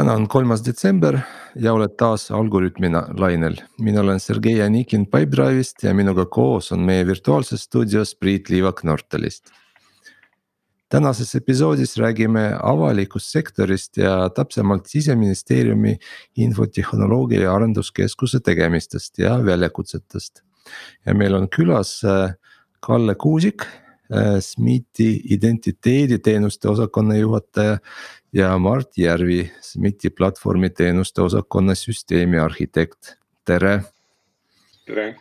täna on kolmas detsember ja oled taas Algorütmi lainel. mina olen Sergei Anikin Pipedrive'ist ja minuga koos on meie virtuaalses stuudios Priit Liivak Nortalist. tänases episoodis räägime avalikust sektorist ja täpsemalt siseministeeriumi infotehnoloogia ja arenduskeskuse tegemistest ja väljakutsetest. ja meil on külas äh, Kalle Kuusik SMIT-i identiteediteenuste osakonna juhataja ja Mart Järvi, SMIT-i platvormiteenuste osakonna süsteemiarhitekt, tere. tere.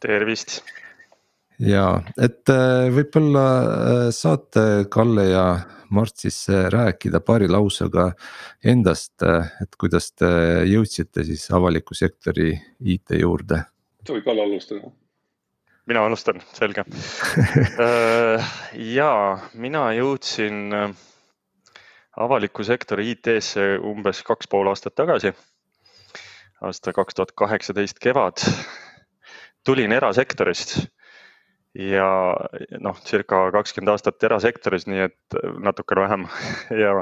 tervist. ja et äh, võib-olla äh, saate Kalle ja Mart siis rääkida paari lausega endast, et kuidas te jõudsite siis avaliku sektori IT juurde? soovib Kalle alustada? Mina alustan, selge äh, ja mina jõudsin äh, avaliku sektori IT-sse umbes kaks pool aastat tagasi. aasta kaks tuhat kaheksateist kevad. tulin erasektorist ja noh, circa kakskümmend aastat erasektoris, nii et natukene vähem ja,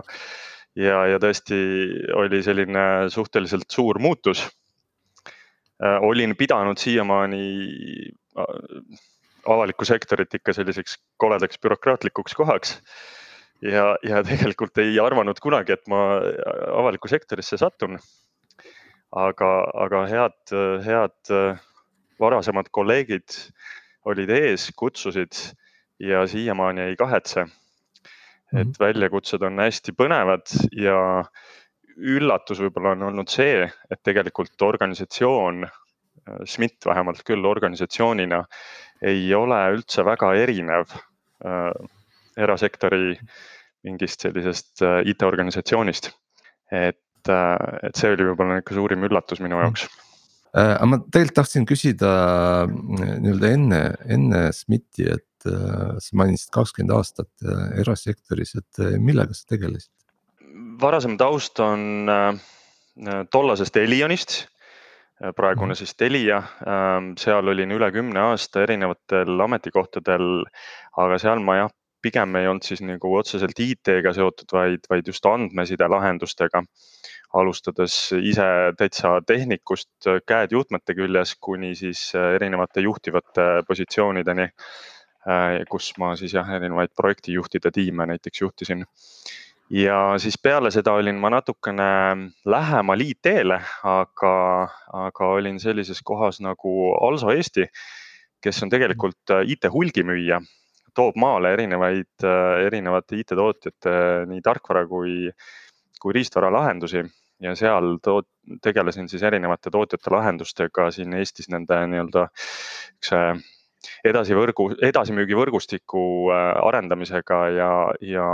ja, ja tõesti oli selline suhteliselt suur muutus. Äh, olin pidanud siiamaani avalikku sektorit ikka selliseks koledaks bürokraatlikuks kohaks. ja, ja tegelikult ei arvanud kunagi, et ma avalikku sektorisse satun. aga, aga head, head varasemad kolleegid olid ees, kutsusid ja siiamaani ei kahetse. et mhm. väljakutsed on hästi põnevad ja üllatus võib-olla on olnud see, et tegelikult organisatsioon Äh, SMIT vähemalt küll organisatsioonina ei ole üldse väga erinev äh, erasektori mingist sellisest äh, IT-organisatsioonist. et, et see oli võib-olla niisugune suurim üllatus minu jaoks aga ma tegelikult tahtsin küsida nii-öelda enne, enne SMIT-i, et sa mainisid kakskümmend aastat erasektoris, et millega sa tegelesid? varasem taust on tollasest Elionist Äh, praegune mhm. siis Telia, ähm, seal olin üle kümne aasta erinevatel ametikohtadel, aga seal ma jah, pigem ei olnud siis nagu otseselt IT-ga seotud, vaid, vaid just andmeside lahendustega. alustades ise täitsa tehnikust, äh, käed juhtmete küljes, kuni siis äh, erinevate juhtivate positsioonideni, kus ma siis jah, erinevaid projektijuhtide tiime näiteks juhtisin ja siis peale seda olin ma natukene lähemal IT-le, aga, aga olin sellises kohas nagu Also Eesti, kes on tegelikult äh, IT hulgimüüja, toob maale erinevaid, äh, erinevate IT-tootjate nii tarkvara kui, kui riistvara lahendusi. Ja seal toot-, tegelesin siis erinevate tootjate lahendustega siin Eestis nende nii-öelda üks edasivõrgu, edasimüügivõrgustiku äh, arendamisega ja, ja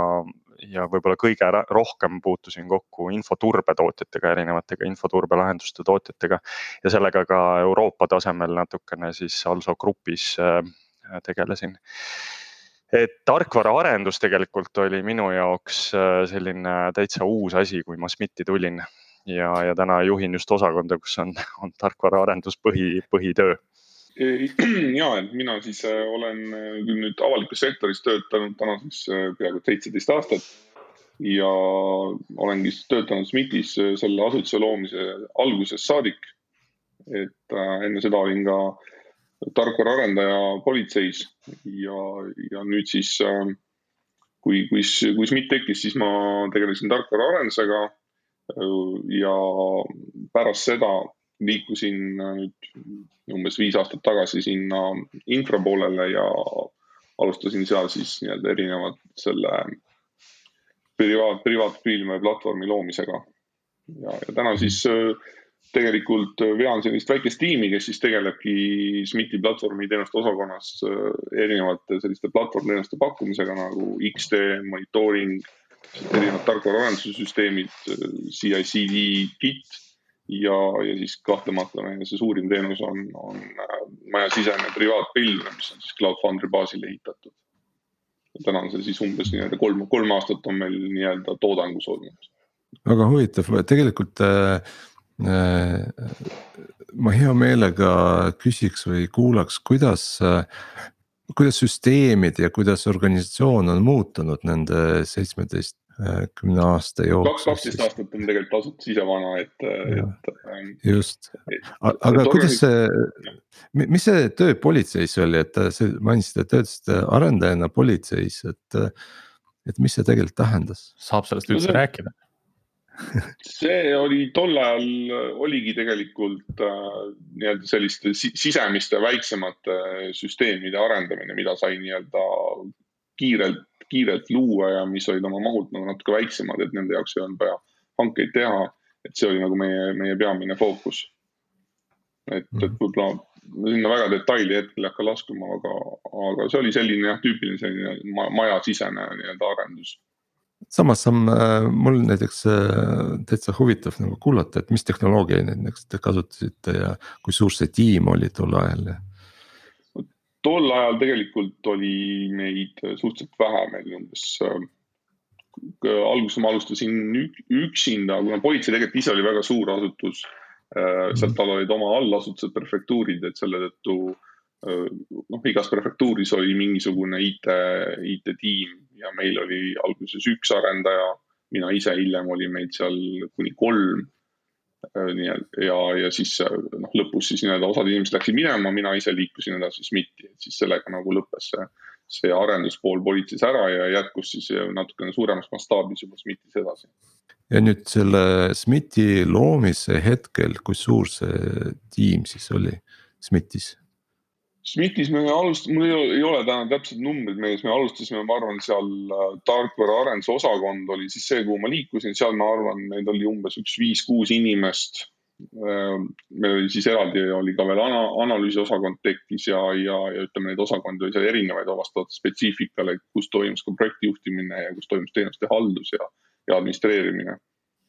ja võib-olla kõige rohkem puutusin kokku infoturbe tootjatega, erinevatega infoturbe lahenduste tootjatega ja sellega ka Euroopa tasemel natukene siis Also grupis äh, tegelesin. et tarkvaraarendus tegelikult oli minu jaoks äh, selline täitsa uus asi, kui ma SMIT-i tulin ja, ja täna juhin just osakonda, kus on, on tarkvaraarendus põhi, põhitöö ja, et mina siis äh, olen äh, küll nüüd avalikus sektoris töötanud täna siis äh, peaaegu seitseteist aastat ja olengi töötanud SMIT-is selle asutuse loomise algusest saadik. et enne seda olin ka tarkvaraarendaja politseis ja, ja nüüd siis kui, kui, kui SMIT tekkis, siis ma tegelesin tarkvaraarendusega. ja pärast seda liikusin äh, nüüd umbes viis aastat tagasi sinna infra poolele ja alustasin seal siis nii-öelda erinevat selle privaat, privaatfilme platvormi loomisega. ja, ja täna siis äh, tegelikult vean sellist väikest tiimi, kes siis tegelebki SMIT-i platvormi teenuste osakonnas äh, erinevate selliste platvormteenuste pakkumisega nagu X-tee, monitooring, erinevad tarkvaraarenduse süsteemid, CI/CD, Git ja, ja siis kahtlemata meie see suurim teenus on, on äh, majasisene privaatpilv, mis on siis Cloud Foundry baasil ehitatud. täna on see siis umbes nii-öelda kolm, kolm aastat on meil nii-öelda toodangus olnud. väga huvitav, tegelikult äh, äh, ma hea meelega küsiks või kuulaks, kuidas äh, kuidas süsteemid ja kuidas organisatsioon on muutunud nende seitsmeteist kümne aasta jooksul. kaksteist aastat on tegelikult asutus ise vana, et, et. Ähm, just, aga kuidas see, mis see töö politseis oli, et sa mainisid, et töötasite arendajana politseis, et. et mis see tegelikult tähendas? saab sellest üldse no, rääkida? see oli tol ajal oligi tegelikult äh, nii-öelda selliste sisemiste väiksemate süsteemide arendamine, mida sai nii-öelda kiirelt, kiirelt luua ja mis olid oma mahult nagu natuke väiksemad, et nende jaoks ei olnud vaja hankeid teha. et see oli nagu meie, meie peamine fookus. et, et mhm. võib-olla sinna väga detaili hetkel ei hakka laskuma, aga, aga see oli selline jah, tüüpiline selline majasisene nii-öelda arendus samas on äh, mul näiteks äh, täitsa huvitav nagu kuulata, et mis tehnoloogiaid näiteks te kasutasite ja kui suur see tiim oli tol ajal? Tol ajal tegelikult oli meid suhteliselt vähe, meil umbes äh,, alguses ma alustasin üksinda, kuna politsei tegelikult ise oli väga suur asutus äh,. sealt all olid oma allasutused, prefektuurid, et selle tõttu äh, noh, igas prefektuuris oli mingisugune IT, IT-tiim ja meil oli alguses üks arendaja, mina ise hiljem oli meid seal kuni kolm. Äh, nii ja, ja siis äh, noh, lõpus siis nii-öelda osad inimesed läksid minema, mina ise liikusin edasi SMIT-i, et siis sellega nagu lõppes see, see arenduspool politseis ära ja jätkus siis natukene suuremas mastaabis juba SMIT-is edasi. ja nüüd selle SMIT-i loomise hetkel, kui suur see tiim siis oli SMIT-is? SMIT-is me alustasime, mul ei ole täna täpsed numbrid meeles, me alustasime, ma arvan, seal äh, tarkvara arenduse osakond oli siis see, kuhu ma liikusin, seal ma arvan, meid oli umbes üks viis-kuus inimest. Äh, meil oli siis eraldi oli ka veel ana, analüüsiosakond tekkis ja, ja, ja ütleme, neid osakondi oli seal erinevaid vastavalt spetsiifikale, kus toimus ka projekti juhtimine ja kus toimus teenuste haldus ja, ja administreerimine.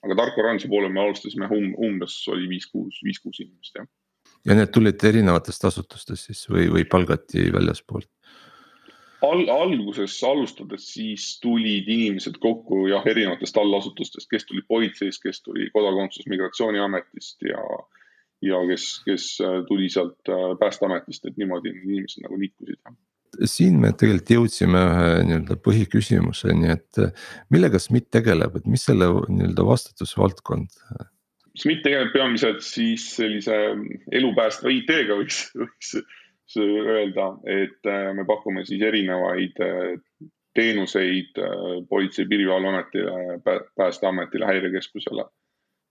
aga tarkvaraarenduse poole me alustasime um, umbes oli viis-kuus, viis-kuus inimest jah ja need tulid erinevatest asutustest siis või, või palgati väljaspoolt? Al-, alguses alustades siis tulid inimesed kokku jah, erinevatest allasutustest, kes tulid politseist, kes tuli Kodakondsus- Migratsiooniametist ja, ja kes, kes äh, tuli sealt äh, Päästeametist, et niimoodi need inimesed nagu liikusid. siin me tegelikult jõudsime ühe nii-öelda põhiküsimuseni, et äh, millega SMIT tegeleb, et mis selle nii-öelda vastutusvaldkond SMIT tegeleb peamiselt siis sellise elupäästva IT-ga võiks, võiks öelda, et äh, me pakume siis erinevaid äh, teenuseid äh, Politsei- ja Piirivalveametile, Päästeametile, Häirekeskusele,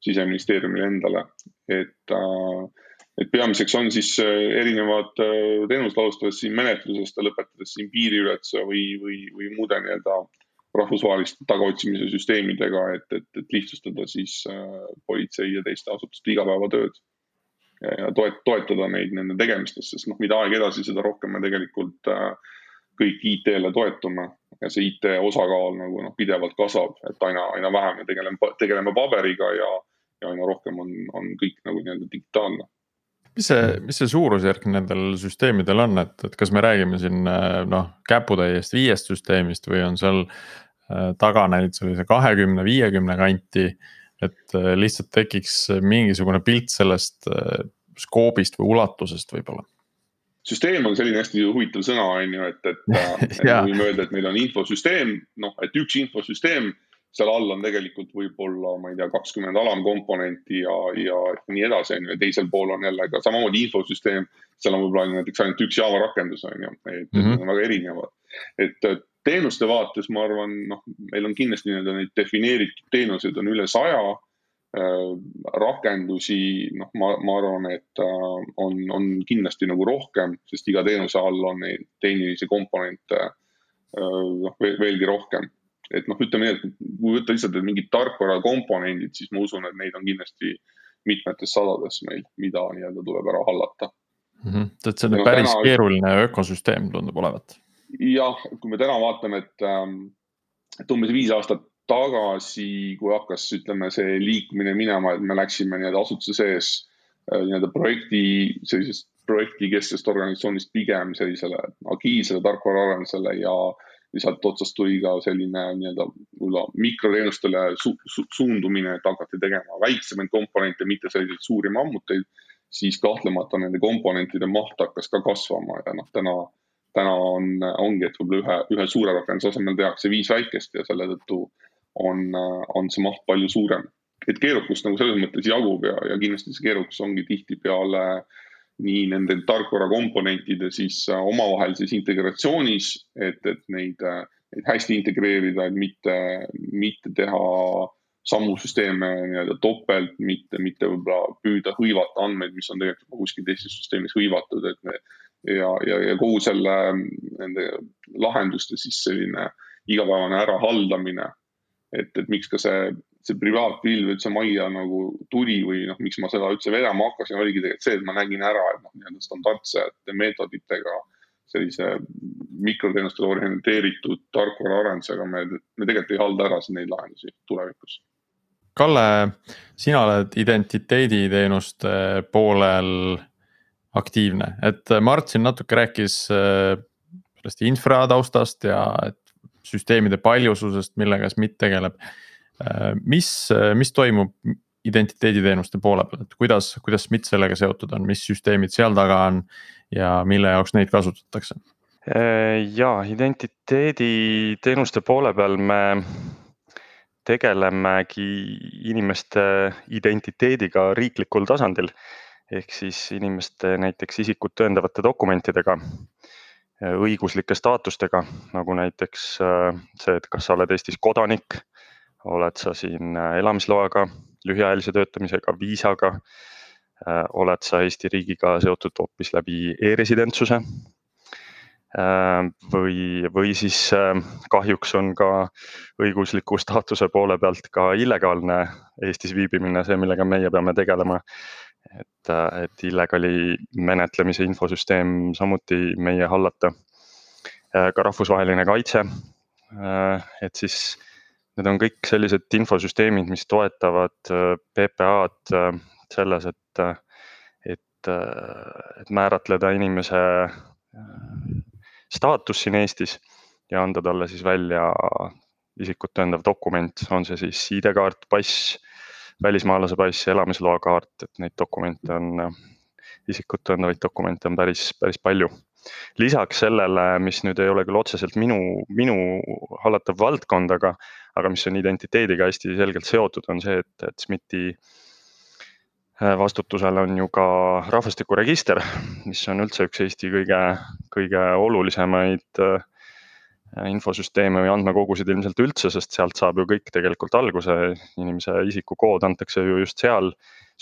siseministeeriumile endale, et et peamiseks on siis erinevad teenused, alustades siin menetlusest ja lõpetades siin piiriületuse või, või, või muude nii-öelda rahvusvaheliste tagaotsimise süsteemidega, et, et, et lihtsustada siis äh, politsei ja teiste asutuste igapäevatööd. ja toet-, toetada neid nende tegemistes, sest noh, mida aeg edasi, seda rohkem me tegelikult äh, kõik IT-le toetume ja see IT osakaal nagu noh, pidevalt kasvab, et aina, aina vähem me tegeleme, tegeleme paberiga ja, ja aina rohkem on, on kõik nagu nii-öelda digitaalne mis see, mis see suurusjärk nendel süsteemidel on, et, et kas me räägime siin noh, käputäiest viiest süsteemist või on seal Äh, taga neid sellise kahekümne, viiekümne kanti. et äh, lihtsalt tekiks mingisugune pilt sellest äh, skoobist või ulatusest võib-olla süsteem on selline hästi huvitav sõna, on ju, et, et, et võime öelda, et meil on infosüsteem, noh, et üks infosüsteem, seal all on tegelikult võib-olla, ma ei tea, kakskümmend alamkomponenti ja, ja nii edasi, on ju, ja teisel pool on jälle ka samamoodi infosüsteem. seal on võib-olla näiteks ainult üks Java rakendus, on ju, et mm -hmm. need on väga erinevad. et, teenuste vaates ma arvan, noh, meil on kindlasti nii-öelda neid defineeritud teenuseid on üle saja äh,. rakendusi, noh, ma, ma arvan, et äh, on, on kindlasti nagu rohkem, sest iga teenuse all on neid tehnilisi komponente äh, noh ve, veelgi rohkem. Et noh, ütleme nii, et kui võtta lihtsalt mingid tarkvara komponendid, siis ma usun, et neid on kindlasti mitmetes sadades meil, mida nii-öelda tuleb ära hallata mm. -hmm. et see on no, päris täna... keeruline ökosüsteem tundub olevat jah, kui me täna vaatame, et, ähm, et umbes viis aastat tagasi, kui hakkas, ütleme, see liikumine minema, et me läksime nii-öelda asutuse sees äh, nii-öelda projekti, sellisest projektikesksest organisatsioonist pigem sellisele agiilsele tarkvaraarendusele ja sealt otsast tuli ka selline nii-öelda võib-olla mikroteenustele su su suundumine, et hakati tegema väiksemaid komponente, mitte selliseid suuri mammuteid, siis kahtlemata nende komponentide maht hakkas ka kasvama ja noh, täna täna on, ongi, et võib-olla ühe, ühe suure rakenduse asemel tehakse viis väikest ja selle tõttu on, on see maht palju suurem. et keerukust nagu selles mõttes jagub ja, ja kindlasti see keerukus ongi tihtipeale nii nende tarkvara komponentide siis omavahelises integratsioonis, et, et neid, neid hästi integreerida, et mitte, mitte teha samu süsteeme nii-öelda topelt, mitte, mitte võib-olla püüda hõivata andmeid, mis on tegelikult kuskil teises süsteemis hõivatud, et me ja, ja, ja kogu selle, nende lahenduste siis selline igapäevane ärahaldamine. et, et miks ka see, see privaatpilv üldse majja nagu tuli või noh, miks ma seda üldse vedama hakkasin, oligi tegelikult see, et ma nägin ära, et noh, nii-öelda standardsete meetoditega sellise mikroteenustele orienteeritud tarkvaraarendusega me, me tegelikult ei halda ära neid lahendusi tulevikus Kalle, sina oled identiteediteenuste poolel aktiivne, et Mart siin natuke rääkis äh, sellest infra taustast ja et süsteemide paljususest, millega SMIT tegeleb. Äh, mis, mis toimub identiteediteenuste poole peal, et kuidas, kuidas SMIT sellega seotud on, mis süsteemid seal taga on ja mille jaoks neid kasutatakse? Äh, ja identiteediteenuste poole peal me tegelemegi inimeste identiteediga riiklikul tasandil. Ehk siis inimeste näiteks isikut tõendavate dokumentidega, õiguslike staatustega, nagu näiteks äh, see, et kas sa oled Eestis kodanik, oled sa siin äh, elamisloaga, lühiajalise töötamisega, viisaga, äh, oled sa Eesti riigiga seotud hoopis läbi e-residentsuse Äh, või, või siis kahjuks on ka õigusliku staatuse poole pealt ka illegaalne Eestis viibimine see, millega meie peame tegelema. et, et illegaali menetlemise infosüsteem samuti meie hallata. ka rahvusvaheline kaitse. et siis need on kõik sellised infosüsteemid, mis toetavad PPA-d selles, et, et, et määratleda inimese staatus siin Eestis ja anda talle siis välja isikut tõendav dokument, on see siis ID-kaart, pass, välismaalase pass, elamisloa kaart, et neid dokumente on, isikut tõendavaid dokumente on päris, päris palju. Lisaks sellele, mis nüüd ei ole küll otseselt minu, minu hallatav valdkond, aga, aga mis on identiteediga hästi selgelt seotud, on see, et, et SMIT-i Äh, vastutusel on ju ka rahvastikuregister, mis on üldse üks Eesti kõige, kõige olulisemaid äh, infosüsteeme või andmekogusid ilmselt üldse, sest sealt saab ju kõik tegelikult alguse, inimese isikukood antakse ju just seal.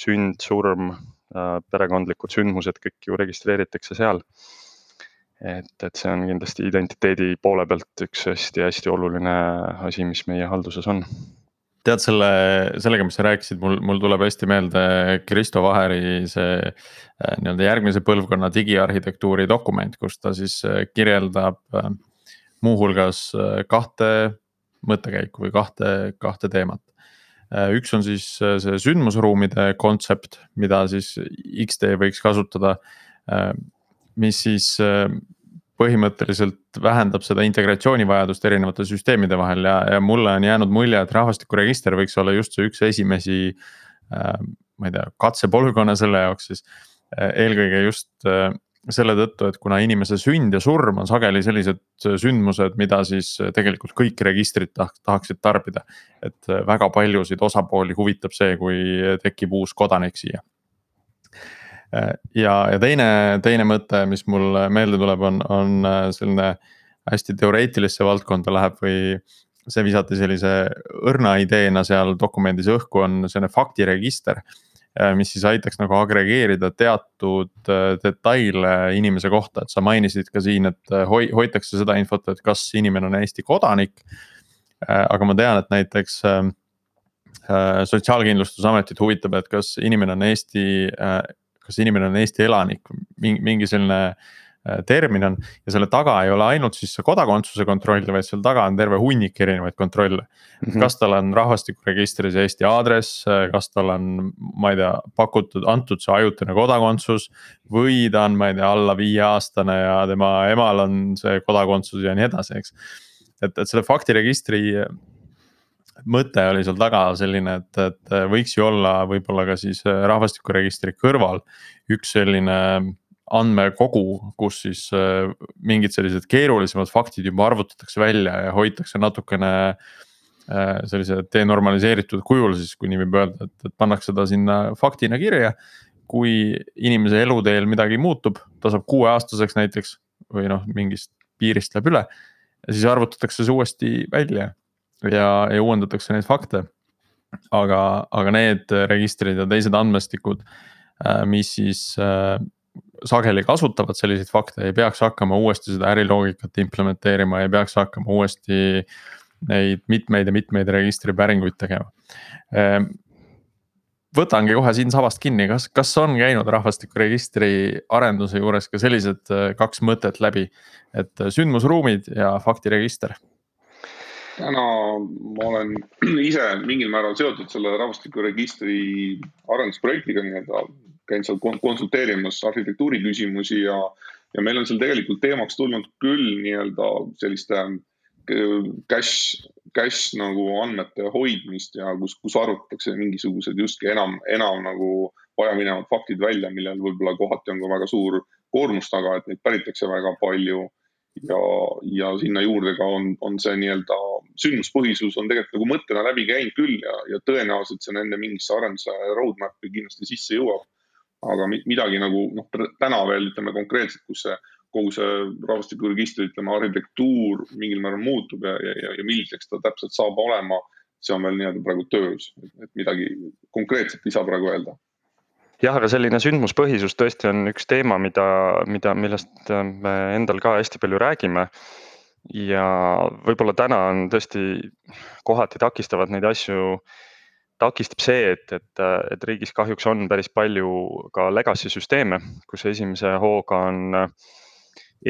sünd, surm, äh, perekondlikud sündmused, kõik ju registreeritakse seal. Et, et see on kindlasti identiteedi poole pealt üks hästi-hästi oluline asi, mis meie halduses on tead selle, sellega, mis sa rääkisid, mul, mul tuleb hästi meelde Kristo Vaheri see äh, nii-öelda järgmise põlvkonna digiarhitektuuri dokument, kus ta siis äh, kirjeldab äh, muuhulgas kahte mõttekäiku või kahte, kahte teemat. üks on siis see sündmusruumide kontsept, mida siis X-tee võiks kasutada, mis siis põhimõtteliselt vähendab seda integratsioonivajadust erinevate süsteemide vahel ja, ja mulle on jäänud mulje, et rahvastikuregister võiks olla just see üks esimesi äh,. ma ei tea, katsepolügoone selle jaoks siis äh, eelkõige just äh, selle tõttu, et kuna inimese sünd ja surm on sageli sellised sündmused, mida siis tegelikult kõik registrid tahaksid tarbida. et äh, väga paljusid osapooli huvitab see, kui tekib uus kodanik siia ja, ja teine, teine mõte, mis mul meelde tuleb, on, on äh, selline hästi teoreetilisse valdkonda läheb või see visati sellise õrna ideena seal dokumendis õhku, on selline faktiregister. Äh, mis siis aitaks nagu agregeerida teatud äh, detaile inimese kohta, et sa mainisid ka siin, et hoi-, hoitakse seda infot, et kas inimene on Eesti kodanik. aga ma tean, et näiteks sotsiaalkindlustusametit huvitab, et kas inimene on Eesti kas inimene on Eesti elanik, mingi, mingi selline äh, termin on ja selle taga ei ole ainult siis see kodakondsuse kontroll, vaid seal taga on terve hunnik erinevaid kontrolle mm. -hmm. kas tal on rahvastikuregistris Eesti aadress, kas tal on, ma ei tea, pakutud, antud see ajutine kodakondsus. või ta on, ma ei tea, alla viie aastane ja tema emal on see kodakondsus ja nii edasi, eks. et, et selle faktiregistri mõte oli seal taga selline, et, et võiks ju olla võib-olla ka siis äh, rahvastikuregistri kõrval üks selline andmekogu, kus siis äh, mingid sellised keerulisemad faktid juba arvutatakse välja ja hoitakse natukene sellise denormaliseeritud kujul siis, kui nii võib öelda, et, et pannakse ta sinna faktina kirja. kui inimese eluteel midagi muutub, ta saab kuueaastaseks näiteks või noh, mingist piirist läheb üle. siis arvutatakse see uuesti välja ja, ja uuendatakse neid fakte. aga, aga need registrid ja teised andmestikud, mis siis sageli kasutavad selliseid fakte, ei peaks hakkama uuesti seda äriloogikat implementeerima, ei peaks hakkama uuesti neid mitmeid ja mitmeid registripäringuid tegema. Ehm, võtangi kohe siinsabast kinni, kas, kas on käinud rahvastikuregistri arenduse juures ka sellised äh, kaks mõtet läbi, et sündmusruumid ja faktiregister? Täna ma olen ise mingil määral seotud selle rahvastikuregistri arendusprojektiga nii-öelda käin seal konsulteerimas arhitektuuri küsimusi ja, ja meil on seal tegelikult teemaks tulnud küll nii-öelda selliste äh, cash, cash nagu andmete hoidmist ja kus, kus arvutatakse mingisugused justkui enam, enam nagu vajaminevad faktid välja, millel võib-olla kohati on ka väga suur koormus taga, et neid päritakse väga palju. Ja, ja sinna juurde ka on, on see nii-öelda sündmuspõhisus on tegelikult nagu mõttena läbi käinud küll ja, ja tõenäoliselt see nende mingisse arenduse roadmap'i kindlasti sisse jõuab. Aga midagi nagu noh, täna veel ütleme konkreetselt, kus see kogu see rahvastikuregistri, ütleme arhitektuur mingil määral muutub ja, ja, ja milliseks ta täpselt saab olema, see on veel nii-öelda praegu töös, et midagi konkreetset ei saa praegu öelda jah, aga selline sündmuspõhisus tõesti on üks teema, mida, mida, millest me endal ka hästi palju räägime. ja võib-olla täna on tõesti kohati takistavad neid asju äh, takistab see, et, et, et riigis kahjuks on päris palju ka legacy süsteeme, kus esimese hooga on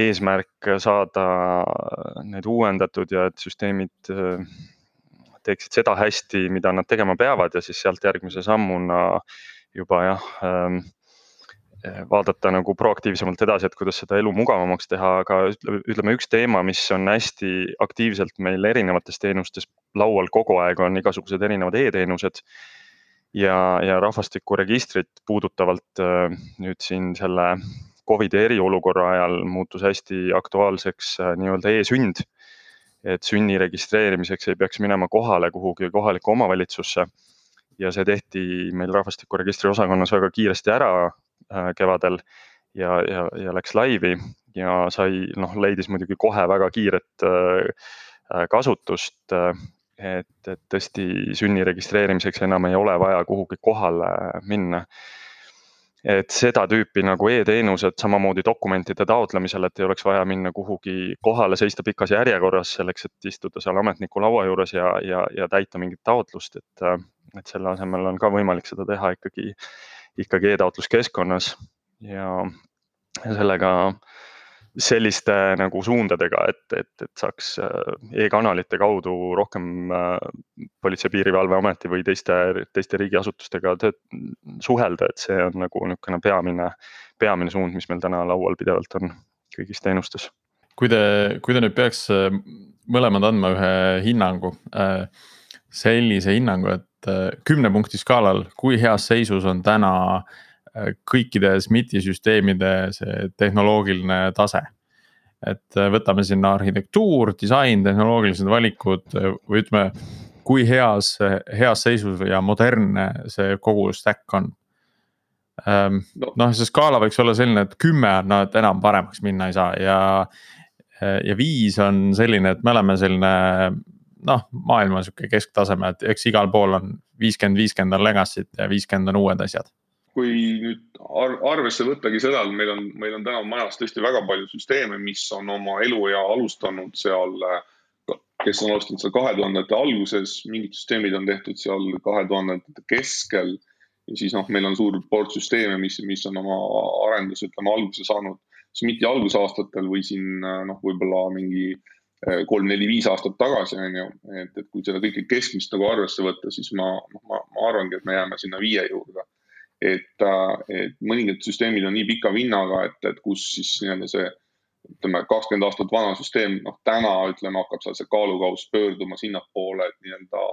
eesmärk saada need uuendatud ja et süsteemid teeksid seda hästi, mida nad tegema peavad ja siis sealt järgmise sammuna juba jah ähm, vaadata nagu proaktiivsemalt edasi, et kuidas seda elu mugavamaks teha, aga ütleme, üks teema, mis on hästi aktiivselt meil erinevates teenustes laual kogu aeg, on igasugused erinevad e-teenused. ja, ja rahvastikuregistrit puudutavalt äh, nüüd siin selle Covidi eriolukorra ajal muutus hästi aktuaalseks äh, nii-öelda e-sünd. et sünni registreerimiseks ei peaks minema kohale kuhugi kohalikku omavalitsusse ja see tehti meil rahvastikuregistri osakonnas väga kiiresti ära Äh, kevadel ja, ja, ja läks laivi ja sai, noh, leidis muidugi kohe väga kiiret äh, äh, kasutust. et, et tõesti sünni registreerimiseks enam ei ole vaja kuhugi kohale minna et seda tüüpi nagu e-teenused samamoodi dokumentide taotlemisel, et ei oleks vaja minna kuhugi kohale, seista pikas järjekorras selleks, et istuda seal ametniku laua juures ja, ja, ja täita mingit taotlust, et, et selle asemel on ka võimalik seda teha ikkagi ikkagi e-taotluskeskkonnas ja, ja sellega selliste nagu suundadega, et, et, et saaks äh, e-kanalite kaudu rohkem äh, Politsei- ja Piirivalveameti või teiste, teiste riigiasutustega tööd, suhelda, et see on nagu niisugune peamine, peamine suund, mis meil täna laual pidevalt on kõigis teenustes. kui te, kui te nüüd peaks äh, mõlemad andma ühe hinnangu, sellise hinnangu, et et kümne punkti skaalal, kui heas seisus on täna äh, kõikide SMIT-i süsteemide see tehnoloogiline tase. et äh, võtame sinna arhitektuur, disain, tehnoloogilised valikud äh, või ütleme, kui heas, heas seisus ja modernne see kogu stack on ähm, noh, see skaala võiks olla selline, et kümme on no, et enam paremaks minna ei saa ja. ja viis on selline, et me oleme selline noh, maailma sihuke kesktaseme, et eks igal pool on viiskümmend, viiskümmend on legacy't ja viiskümmend on uued asjad. kui nüüd arvesse võttagi seda, et meil on, meil on täna majas tõesti väga palju süsteeme, mis on oma eluea alustanud seal, kes on alustanud seal kahe tuhandete alguses, mingid süsteemid on tehtud seal kahe tuhandete keskel. ja siis noh, meil on suur port süsteeme, mis, mis on oma arenduse, ütleme alguse saanud SMIT-i algusaastatel või siin noh, võib-olla mingi kolm-neli-viis aastat tagasi, on ju. et, et kui seda kõike keskmist nagu arvesse võtta, siis ma, ma, ma arvangi, et me jääme sinna viie juurde. et, äh, et mõningad süsteemid on nii pika vinnaga, et, et kus siis nii-öelda see ütleme, kakskümmend aastat vana süsteem, noh täna ütleme, hakkab seal see kaalukauss pöörduma sinnapoole, et nii-öelda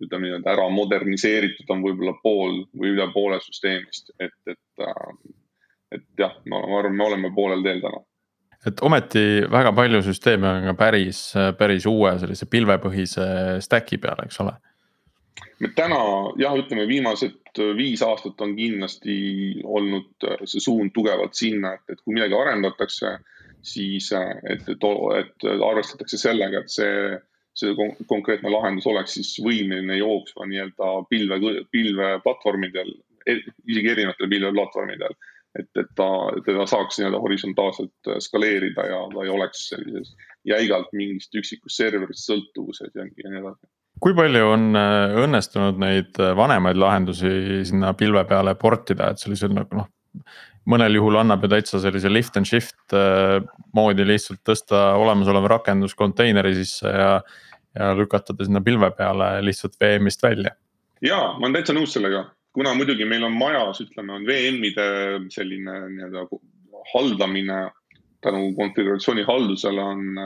ütleme nii-öelda ära moderniseeritud on võib-olla pool või üle poole süsteemist, et, et, äh, et jah, ma arvan, me oleme poolel teel täna et ometi väga palju süsteeme on ka päris, päris uue sellise pilvepõhise stack'i peal, eks ole. täna jah, ütleme viimased viis aastat on kindlasti olnud see suund tugevalt sinna, et, et kui midagi arendatakse, siis et, et, et arvestatakse sellega, et see, see konkreetne lahendus oleks siis võimeline jooksma nii-öelda pilve, pilveplatvormidel, e-, isegi erinevatel pilveplatvormidel et, et ta, teda saaks nii-öelda horisontaalselt äh, skaleerida ja ta ei oleks sellises jäigalt mingist üksikust serverist sõltuvuses ja, ja nii edasi. kui palju on äh, õnnestunud neid äh, vanemaid lahendusi sinna pilve peale portida, et sellisel nagu noh mõnel juhul annab ju täitsa sellise lift and shift moodi lihtsalt tõsta olemasolev rakendus konteineri sisse ja. ja lükata ta sinna pilve peale lihtsalt VM-ist välja. ja ma olen täitsa nõus sellega, kuna muidugi meil on majas, ütleme, on VM-ide selline nii-öelda haldamine tänu konfiguratsiooni haldusele on,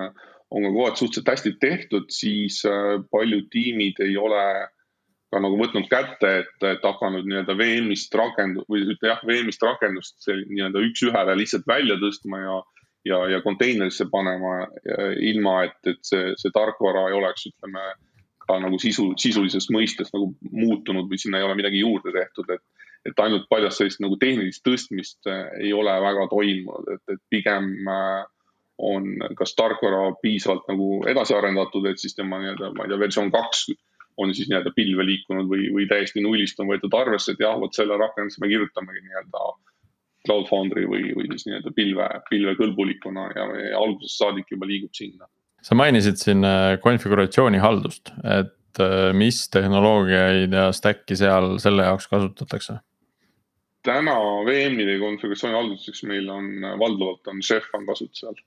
on ka kohati suhteliselt hästi tehtud, siis äh, paljud tiimid ei ole ka nagu võtnud kätte, et, et hakanud nii-öelda VM-ist rakendu- või ütle jah, VM-ist rakendust nii-öelda üks-ühele lihtsalt välja tõstma ja, ja, ja konteinerisse panema, ilma et, et see, see tarkvara ei oleks, ütleme ka nagu sisu, sisulises mõistes nagu muutunud või sinna ei ole midagi juurde tehtud, et. et ainult paljast sellist nagu tehnilist tõstmist äh, ei ole väga toimunud, et, et pigem äh, on kas tarkvara piisavalt nagu edasi arendatud, et siis tema nii-öelda, ma ei tea, versioon kaks on siis nii-öelda pilve liikunud või, või täiesti nullist on võetud arvesse, et jah, vot selle rakenduse me kirjutamegi nii-öelda Cloud Foundry või, või siis nii-öelda pilve, pilvekõlbulikuna ja, algusest saadik juba liigub sinna sa mainisid siin äh, konfiguratsiooni haldust, et äh, mis tehnoloogiaid ja stack'i seal selle jaoks kasutatakse? täna VM-ide konfiguratsiooni halduseks meil on äh, valdavalt on Chef on kasutusel.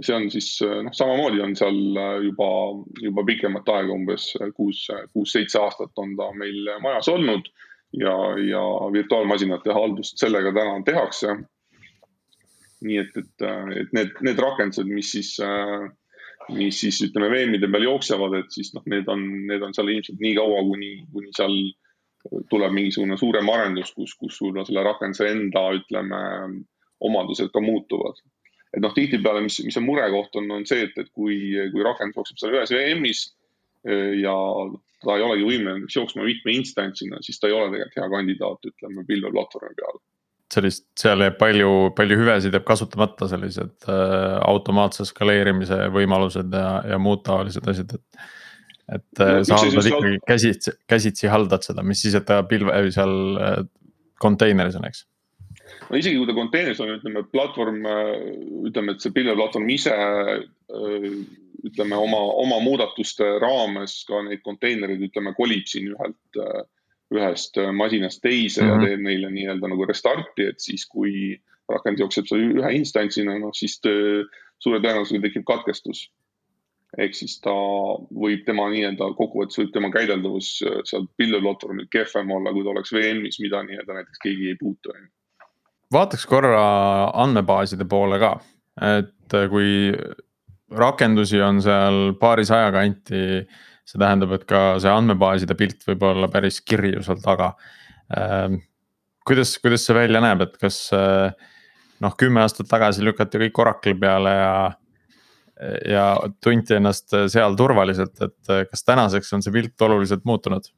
see on siis noh, samamoodi on seal juba, juba pikemat aega, umbes kuus, kuus-seitse aastat on ta meil majas olnud ja, ja virtuaalmasinate haldust sellega täna tehakse nii et, et, äh, et need, need rakendused, mis siis, äh, mis siis ütleme VM-ide peal jooksevad, et siis noh, need on, need on seal ilmselt nii kaua, kuni, kuni seal tuleb mingisugune suurem arendus, kus, kus võib-olla selle rakenduse enda, ütleme, omadused ka muutuvad. et noh, tihtipeale, mis, mis on murekoht, on, on see, et, et kui, kui rakendus jookseb seal ühes VM-is äh, ja ta ei olegi võimeline jooksma mitme instantsina, siis ta ei ole tegelikult hea kandidaat, ütleme, pilveplatvormi peale sellist, seal jääb palju, palju hüvesid jääb kasutamata, sellised äh, automaatse skaleerimise võimalused ja, ja muud taolised asjad, et. et äh, no, sa haldad ikkagi käsitsi, käsitsi haldad seda, mis siis, et ta pilve seal äh, konteineris on, eks no isegi kui ta konteineris on, ütleme platvorm, äh, ütleme, et see pilveplatvorm ise äh, ütleme oma, oma muudatuste raames ka neid konteinereid, ütleme, kolib siin ühelt äh, ühest äh, masinast teise mm -hmm. ja mhm. teeb neile nii-öelda nagu restart'i, et siis, kui rakendus jookseb seal ühe instantsina, noh siis töö, suure tõenäosusega tekib katkestus. ehk siis ta võib tema nii-öelda kokkuvõttes võib tema käideldavus äh, seal pilveplatvormil kehvem olla, kui ta oleks VM-is, mida nii-öelda näiteks keegi ei puutu. vaataks korra andmebaaside poole ka, et äh, kui rakendusi on seal paarisaja kanti see tähendab, et ka see andmebaaside pilt võib olla päris kirju seal taga. Ähm, kuidas, kuidas see välja näeb, et kas äh, noh, kümme aastat tagasi lükati kõik Oracle'i peale ja. ja tunti ennast seal turvaliselt, et äh, kas tänaseks on see pilt oluliselt muutunud?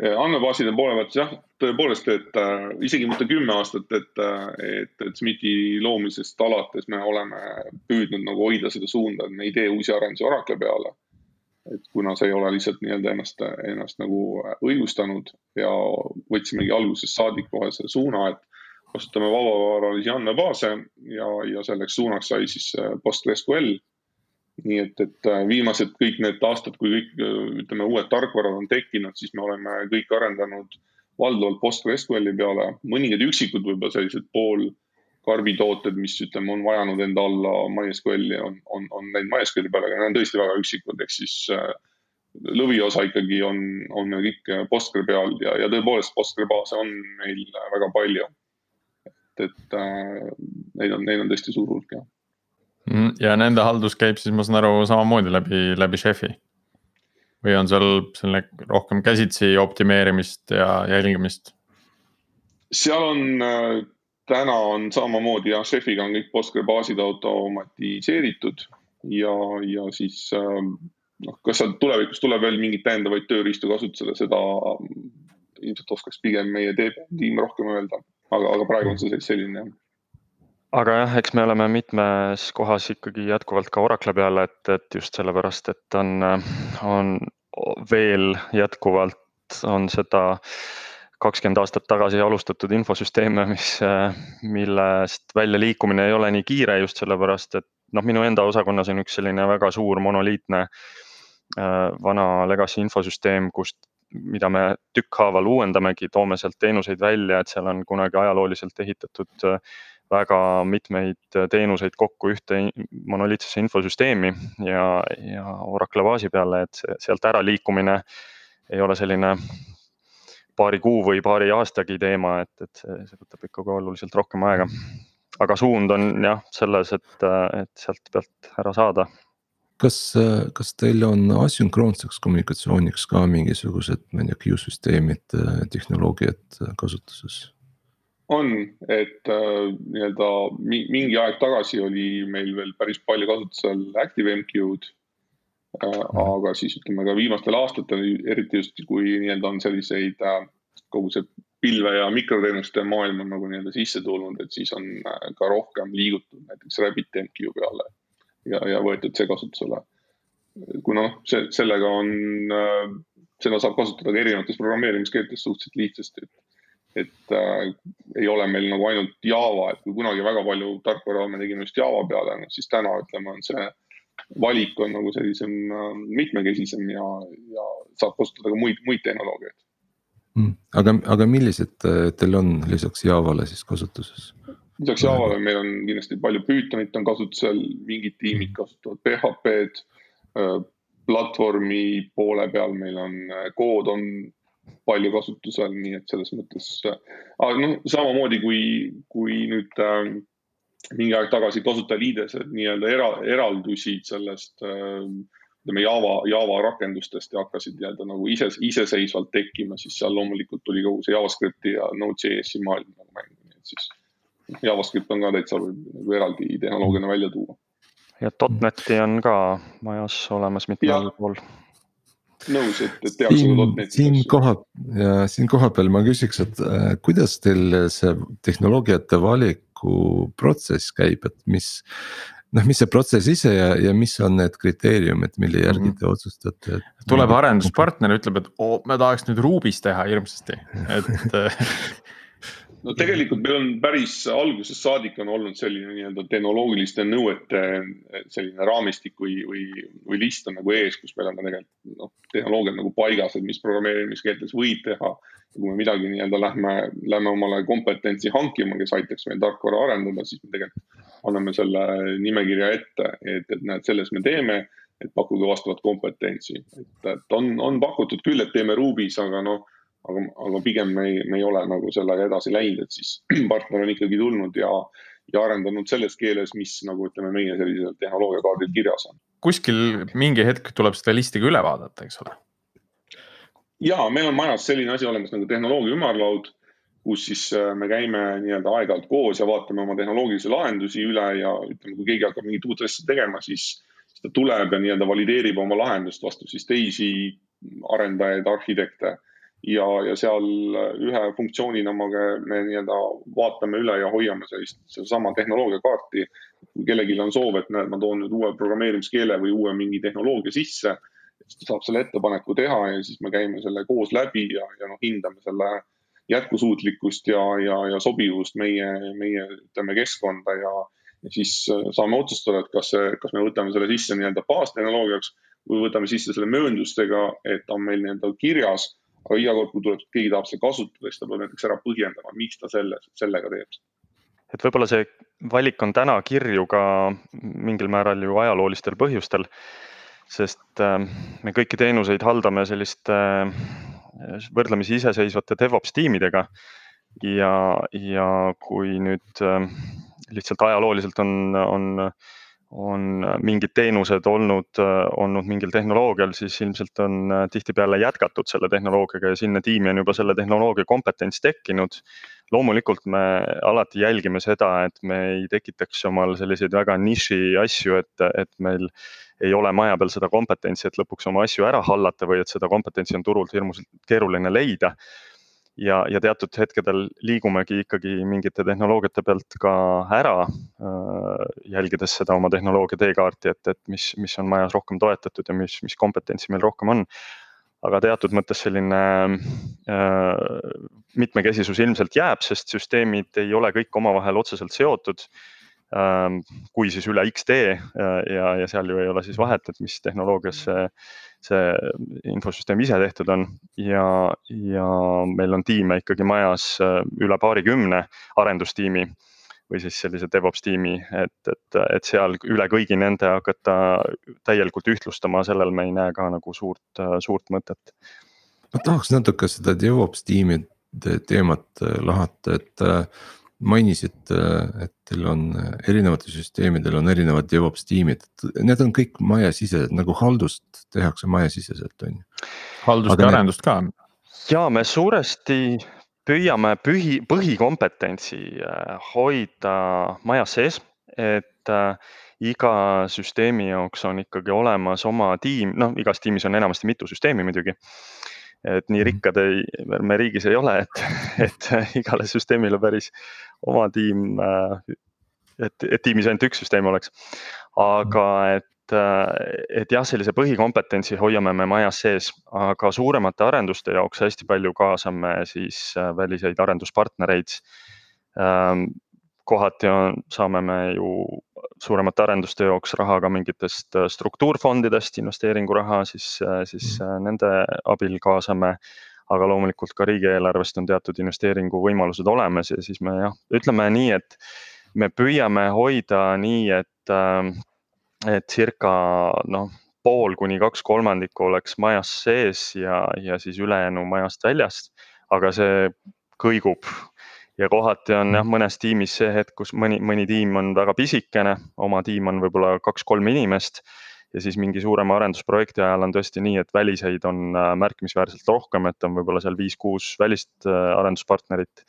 andmebaaside poole pealt jah, tõepoolest, et äh, isegi mitte kümme aastat, et, äh, et, et SMIT-i loomisest alates me oleme püüdnud nagu hoida seda suunda, et me ei tee uusi arendusi Oracle peale et kuna see ei ole lihtsalt nii-öelda ennast, ennast nagu õigustanud ja võtsimegi algusest saadik kohe selle suuna, et kasutame vabavaralisi andmebaase ja, ja selleks suunaks sai siis äh, PostgreSQL. nii et, et äh, viimased kõik need aastad, kui kõik ütleme, uued tarkvarad on tekkinud, siis me oleme kõik arendanud valdavalt PostgreSQL-i peale, mõningad üksikud võib-olla sellised pool karbitooted, mis ütleme, on vajanud enda alla MySQL-i, on, on, on läinud MySQL-i peale, aga need on tõesti väga üksikud, ehk siis äh, lõviosa ikkagi on, on meil kõik Postgre peal ja, ja tõepoolest Postgre baase on meil väga palju. et, et äh, neid on, neid on tõesti suur hulk jah. Mm, ja nende haldus käib siis, ma saan aru, samamoodi läbi, läbi Chefi? või on seal selline rohkem käsitsi optimeerimist ja jälgimist? seal on äh, täna on samamoodi jah, Chefiga on kõik Postgre baasid automatiseeritud ja, ja siis ähm, noh, kas seal tulevikus tuleb veel mingeid täiendavaid tööriistu kasutusele, seda ähm, ilmselt oskaks pigem meie tiim rohkem öelda, aga, aga praegu on see selline jah. Aga jah, eks me oleme mitmes kohas ikkagi jätkuvalt ka Oracle peal, et, et just sellepärast, et on, on veel jätkuvalt on seda kakskümmend aastat tagasi alustatud infosüsteeme, mis, millest väljaliikumine ei ole nii kiire just sellepärast, et noh, minu enda osakonnas on üks selline väga suur monoliitne äh, vana legacy infosüsteem, kust, mida me tükkhaaval uuendamegi, toome sealt teenuseid välja, et seal on kunagi ajalooliselt ehitatud äh, väga mitmeid teenuseid kokku ühte monoliitsesse infosüsteemi ja, ja Oracle baasi peale, et sealt äraliikumine ei ole selline paari kuu või paari aastagi teema, et, et see, see võtab ikkagi oluliselt rohkem aega. aga suund on jah selles, et, et sealt pealt ära saada. kas, kas teil on asünkroonseks kommunikatsiooniks ka mingisugused, ma ei tea, Q-süsteemid, tehnoloogiad kasutuses? on, et äh, nii-öelda mingi aeg tagasi oli meil veel päris palju kasutusel ActiveMQ-d. Aga siis ütleme ka viimastel aastatel, eriti just kui nii-öelda on selliseid äh, kogu see pilve ja mikroteenuste maailm on nagu nii-öelda sisse tulnud, et siis on äh, ka rohkem liigutud näiteks RabbitMQ peale ja, ja võetud see kasutusele. kuna noh, see, sellega on äh,, seda saab kasutada ka erinevates programmeerimiskeeltes suhteliselt lihtsasti, et et äh, ei ole meil nagu ainult Java, et kui kunagi väga palju tarkvara me tegime just Java peale, noh siis täna ütleme, on see valik on nagu sellisem äh, mitmekesisem ja, ja saab kasutada ka muid, muid tehnoloogiaid mm.. aga, aga millised äh, teil on lisaks Javale siis kasutuses? lisaks Javale meil on kindlasti palju Pythonit on kasutusel, mingid tiimid kasutavad PHP-d. Äh, platvormi poole peal meil on kood on palju kasutusel, nii et selles mõttes, aga noh, samamoodi kui, kui nüüd äh, mingi aeg tagasi kasutajaliidesed nii-öelda era, eraldusid sellest äh, ütleme Java, Java rakendustest ja hakkasid nii-öelda nagu ise, iseseisvalt tekkima, siis seal loomulikult tuli kogu see JavaScripti ja Node.js-i maailm nagu mängu, nii et siis JavaScript on ka täitsa nagu eraldi tehnoloogiana välja tuua. ja .NET-i on ka majas olemas mitmel pool nõus, et, et tehakse ka .NET-i. siin koha siin kohapeal ma küsiks, et äh, kuidas teil see tehnoloogiate valiku protsess käib, et mis. noh, mis see protsess ise ja, ja mis on need kriteeriumid, mille järgi mm -hmm. te otsustate? tuleb arenduspartner, ütleb, et oo, me tahaks nüüd Ruby's teha hirmsasti, et no tegelikult meil on päris algusest saadik on olnud selline nii-öelda tehnoloogiliste nõuete selline raamistik või, või, või list on nagu ees, kus meil on ka tegelikult noh, tehnoloogiad nagu paigas, et mis programmeerimiskeeltes võib teha. kui me midagi nii-öelda lähme, lähme omale kompetentsi hankima, kes aitaks meil tarkvara arendada, siis me tegelikult anname selle nimekirja ette, et, et näed, selles me teeme, et pakkuge vastavat kompetentsi, et, et on, on pakutud küll, et teeme Ruby's, aga noh aga, aga pigem me ei, me ei ole nagu sellega edasi läinud, et siis partner on ikkagi tulnud ja, ja arendanud selles keeles, mis nagu ütleme, meie sellisel tehnoloogiakaardil kirjas on. kuskil mingi hetk tuleb seda listi ka üle vaadata, eks ole? ja meil on majas selline asi olemas nagu tehnoloogia ümarlaud, kus siis äh, me käime nii-öelda aeg-ajalt koos ja vaatame oma tehnoloogilisi lahendusi üle ja ütleme, kui keegi hakkab mingit uut asja tegema, siis, siis ta tuleb ja nii-öelda valideerib oma lahendust vastu siis teisi arendajaid, arhitekte ja, ja seal ühe funktsioonina me, me nii-öelda vaatame üle ja hoiame sellist, sedasama tehnoloogiakaarti. kui kellelgi on soov, et näed, ma toon nüüd uue programmeerimiskeele või uue mingi tehnoloogia sisse, siis ta saab selle ettepaneku teha ja siis me käime selle koos läbi ja, ja noh, hindame selle jätkusuutlikkust ja, ja, ja sobivust meie, meie ütleme keskkonda ja, ja siis saame otsustada, et kas, kas me võtame selle sisse nii-öelda baastehnoloogiaks või võtame sisse selle mööndustega, et on meil nii-öelda kirjas aga iga kord, kui tuleb, keegi tahab seda kasutada, siis ta peab näiteks ära põhjendama, miks ta selle, sellega teeb. et võib-olla see valik on täna kirju ka mingil määral ju ajaloolistel põhjustel. sest äh, me kõiki teenuseid haldame selliste äh, võrdlemisi iseseisvate DevOps tiimidega. ja, ja kui nüüd äh, lihtsalt ajalooliselt on, on on mingid teenused olnud, olnud mingil tehnoloogial, siis ilmselt on tihtipeale jätkatud selle tehnoloogiaga ja sinna tiimi on juba selle tehnoloogia kompetents tekkinud. loomulikult me alati jälgime seda, et me ei tekitaks omal selliseid väga niši asju, et, et meil ei ole maja peal seda kompetentsi, et lõpuks oma asju ära hallata või et seda kompetentsi on turult hirmus keeruline leida ja, ja teatud hetkedel liigumegi ikkagi mingite tehnoloogiate pealt ka ära äh,, jälgides seda oma tehnoloogia teekaarti, et, et mis, mis on majas rohkem toetatud ja mis, mis kompetentsi meil rohkem on. aga teatud mõttes selline äh, mitmekesisus ilmselt jääb, sest süsteemid ei ole kõik omavahel otseselt seotud kui siis üle X tee äh, ja, ja seal ju ei ole siis vahet, et mis tehnoloogias see see infosüsteem ise tehtud on ja, ja meil on tiime ikkagi majas äh, üle paarikümne arendustiimi või siis sellise DevOps tiimi, et, et, et seal üle kõigi nende hakata täielikult ühtlustama, sellel me ei näe ka nagu suurt, suurt mõtet. ma tahaks natuke seda DevOps tiimide teemat äh, lahata, et äh, mainisite, et teil on erinevatel süsteemidel on erinevad DevOps tiimid, need on kõik majasisesed nagu haldust tehakse majasiseselt on ju. haldust Aga ja arendust ka. ja me suuresti püüame põhi, põhikompetentsi äh, hoida majas sees, et äh, iga süsteemi jaoks on ikkagi olemas oma tiim, noh, igas tiimis on enamasti mitu süsteemi muidugi et nii mhm. rikkad ei, me riigis ei ole, et, et igale süsteemile päris oma tiim, äh, et, et tiimis ainult üks süsteem oleks. aga et, äh, et jah, sellise põhikompetentsi hoiame me majas sees, aga suuremate arenduste jaoks hästi palju kaasame siis äh, väliseid arenduspartnereid ähm, kohati on, saame me ju suuremate arenduste jaoks raha ka mingitest äh, struktuurfondidest, investeeringuraha, siis, äh, siis mm. äh, nende abil kaasame. aga loomulikult ka riigieelarvest on teatud investeeringuvõimalused olemas ja siis me jah, ütleme nii, et me püüame hoida nii, et, et circa noh, pool kuni kaks kolmandikku oleks majas sees ja, ja siis ülejäänu majast väljast. aga see kõigub ja kohati on jah, mõnes tiimis see hetk, kus mõni, mõni tiim on väga pisikene, oma tiim on võib-olla kaks-kolm inimest. ja siis mingi suurema arendusprojekti ajal on tõesti nii, et väliseid on äh, märkimisväärselt rohkem, et on võib-olla seal viis-kuus välist äh, arenduspartnerit.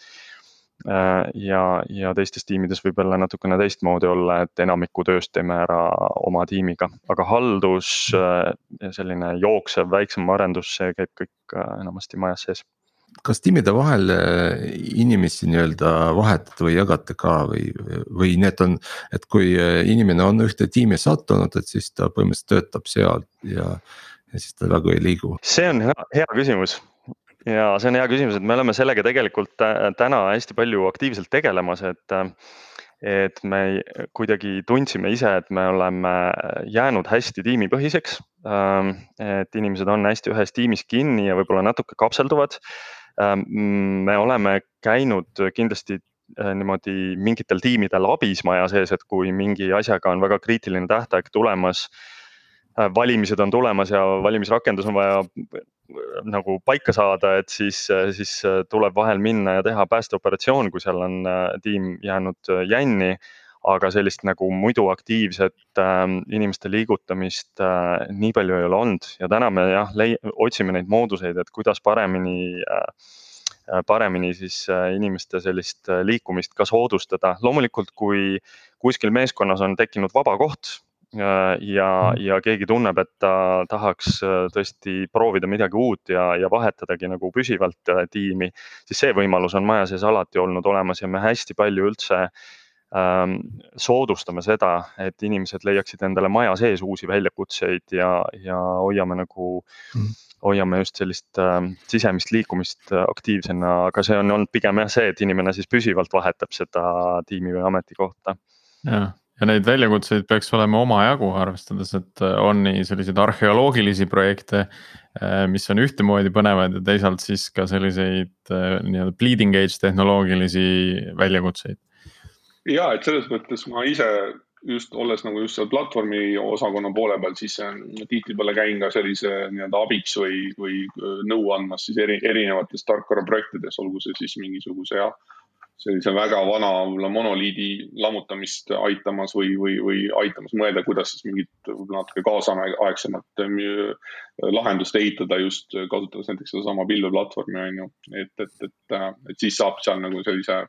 Äh, ja, ja teistes tiimides võib jälle natukene teistmoodi olla, et enamiku tööst teeme ära oma tiimiga, aga haldus, selline jooksev väiksem arendus, see käib kõik enamasti majas sees kas tiimide vahel äh, inimesi nii-öelda vahetate või jagate ka või, või need on, et kui äh, inimene on ühte tiimi sattunud, et siis ta põhimõtteliselt töötab seal ja, ja siis ta väga ei liigu? see on hea, hea küsimus ja see on hea küsimus, et me oleme sellega tegelikult täna hästi palju aktiivselt tegelemas, et et me kuidagi tundsime ise, et me oleme jäänud hästi tiimipõhiseks. Ähm, et inimesed on hästi ühes tiimis kinni ja võib-olla natuke kapselduvad me oleme käinud kindlasti äh, niimoodi mingitel tiimidel abis maja sees, et kui mingi asjaga on väga kriitiline tähtaeg tulemas. Äh, valimised on tulemas ja valimisrakendus on vaja äh, nagu paika saada, et siis, siis tuleb vahel minna ja teha päästeoperatsioon, kui seal on tiim jäänud jänni aga sellist nagu muidu aktiivset äh, inimeste liigutamist äh, nii palju ei ole olnud ja täna me jah, otsime neid mooduseid, et kuidas paremini äh, äh paremini siis äh, inimeste sellist äh, liikumist ka soodustada. loomulikult, kui kuskil meeskonnas on tekkinud vaba koht ja, mm. ja keegi tunneb, et ta tahaks tõesti proovida midagi uut ja, ja vahetadagi nagu püsivalt tiimi, siis see võimalus on maja sees alati olnud olemas ja me hästi palju üldse äh, soodustame seda, et inimesed leiaksid endale maja sees uusi väljakutseid ja, ja hoiame nagu mm., hoiame just sellist äh, sisemist liikumist aktiivsena, aga see on olnud pigem jah see, et inimene siis püsivalt vahetab seda tiimi või ametikohta. jah, ja neid väljakutseid peaks olema omajagu, arvestades, et on nii selliseid arheoloogilisi projekte, äh, mis on ühtemoodi põnevad ja teisalt siis ka selliseid äh, nii-öelda bleeding edge tehnoloogilisi väljakutseid ja et selles mõttes ma ise just olles nagu just seal platvormi osakonna poole peal, siis tihtipeale käin ka sellise nii-öelda abiks või, või nõu andmas siis eri, erinevates tarkvaraprojektides, olgu see siis mingisuguse jah, sellise väga vana võib-olla monoliidi lammutamist aitamas või, või, või aitamas mõelda, kuidas siis mingit võib-olla natuke kaasaegsemat lahendust ehitada just kasutades näiteks sedasama pilveplatvormi on ju. et, et, et, et siis saab seal nagu sellise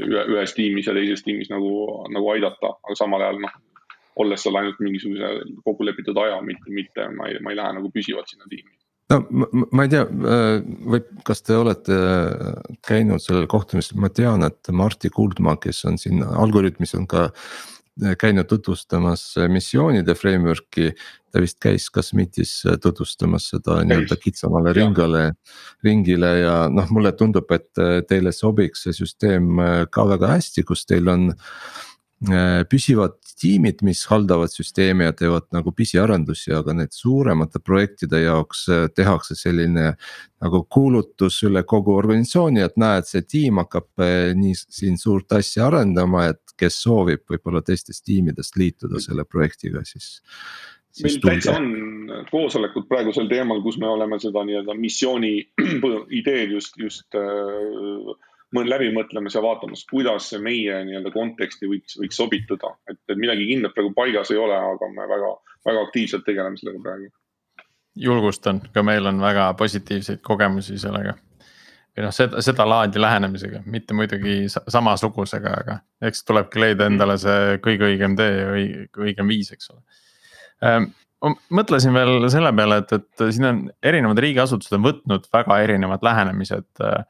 ühe, ühes tiimis ja teises tiimis nagu, nagu aidata, aga samal ajal noh, olles seal ainult mingisuguse kokkulepitud aja, mitte, mitte ma ei, ma ei lähe nagu püsivalt sinna tiimi. No ma, ma ei tea, äh, või kas te olete äh, käinud sellel kohtumisel, ma tean, et Martti Kuldmaa, kes on siin Algorütmis on ka käinud tutvustamas missioonide framework'i. ta vist käis ka SMIT-is tutvustamas seda nii-öelda kitsamale ringale, ringile ja noh, mulle tundub, et teile sobiks see süsteem ka väga hästi, kus teil on Äh, püsivad tiimid, mis haldavad süsteemi ja teevad nagu pisiarendusi, aga need suuremate projektide jaoks äh, tehakse selline. nagu kuulutus üle kogu organisatsiooni, et näed, see tiim hakkab äh, nii siin suurt asja arendama, et kes soovib võib-olla teistest tiimidest liituda selle projektiga, siis meil täitsa on koosolekud praegu sel teemal, kus me oleme seda nii-öelda missiooni ideed just, just äh, läbi mõtlemas ja vaatamas, kuidas see meie nii-öelda konteksti võiks, võiks sobituda, et, et midagi kindlat praegu paigas ei ole, aga me väga, väga aktiivselt tegeleme sellega praegu. julgustan, ka meil on väga positiivseid kogemusi sellega. või noh, seda, seda laadi lähenemisega, mitte muidugi samasugusega, aga eks tulebki leida endale see kõige õigem tee ja õige, õigem viis, eks ole ma mõtlesin veel selle peale, et, et siin on erinevad riigiasutused on võtnud väga erinevad lähenemised äh,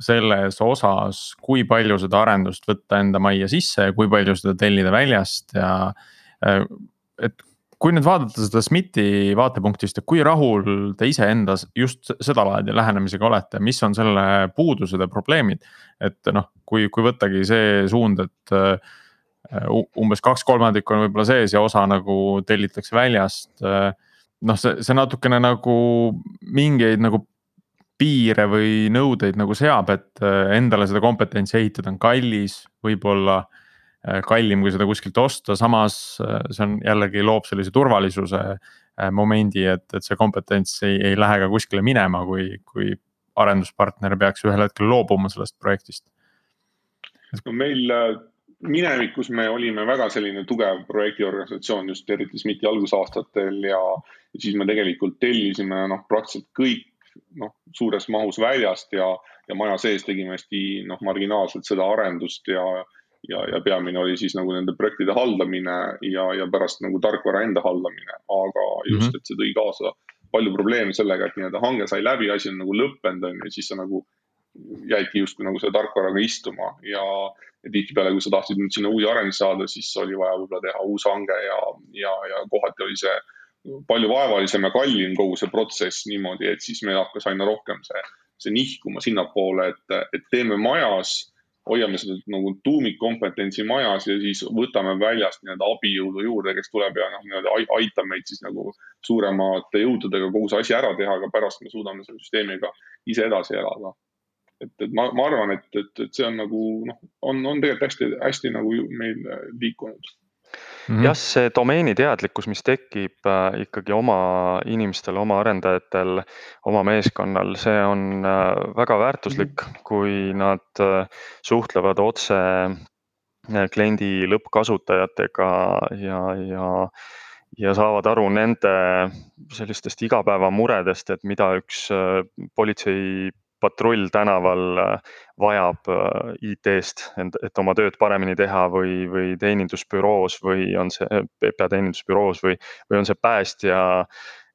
selles osas, kui palju seda arendust võtta enda majja sisse ja kui palju seda tellida väljast ja. Äh, et kui nüüd vaadata seda SMIT-i vaatepunktist, et kui rahul te iseenda just sedalaadi lähenemisega olete, mis on selle puudused ja probleemid? et noh, kui, kui võttagi see suund, et äh, umbes kaks kolmandikku on võib-olla sees ja osa nagu tellitakse väljast. Äh, noh, see, see natukene nagu mingeid nagu piire või nõudeid nagu seab, et äh, endale seda kompetentsi ehitada on kallis, võib-olla äh, kallim kui seda kuskilt osta, samas äh, see on jällegi loob sellise turvalisuse momendi, et, et see kompetents ei, ei lähe ka kuskile minema, kui, kui arenduspartner peaks ühel hetkel loobuma sellest projektist. no meil minevikus me olime väga selline tugev projektiorganisatsioon just eriti SMIT-i algusaastatel ja siis me tegelikult tellisime noh, praktiliselt kõik noh, suures mahus väljast ja, ja maja sees tegime hästi noh, marginaalselt seda arendust ja, ja, ja peamine oli siis nagu nende projektide haldamine ja, ja pärast nagu tarkvara enda haldamine, aga just mm, -hmm. et see tõi kaasa palju probleeme sellega, et nii-öelda hange sai läbi, asi on nagu lõppenud, on ju, siis sa nagu jäidki justkui nagu selle tarkvaraga istuma ja, ja tihtipeale, kui sa tahtsid nüüd sinna uusi arendusi saada, siis oli vaja võib-olla teha uus hange ja, ja, ja kohati oli see palju vaevalisem ja kallim kogu see protsess niimoodi, et siis meil hakkas aina rohkem see, see nihkuma sinnapoole, et, et teeme majas, hoiame seda nagu tuumikkompetentsi majas ja siis võtame väljast nii-öelda abijõudu juurde, kes tuleb ja noh, nii-öelda aitab meid siis nagu suuremate jõududega kogu see asi ära teha, aga pärast me suudame selle süsteemiga ise edasi elada. et, et ma, ma arvan, et, et, et see on nagu noh, on, on tegelikult hästi, hästi nagu meil liikunud Mm -hmm. jah, see domeeni teadlikkus, mis tekib äh, ikkagi oma inimestel, oma arendajatel, oma meeskonnal, see on äh, väga väärtuslik, mhm. kui nad äh, suhtlevad otse kliendi lõppkasutajatega ja, ja ja saavad aru nende sellistest igapäevamuredest, et mida üks politsei patrull tänaval äh, vajab äh, IT-st, et oma tööd paremini teha või, või teenindusbüroos või on see PPA teenindusbüroos või, või on see päästja.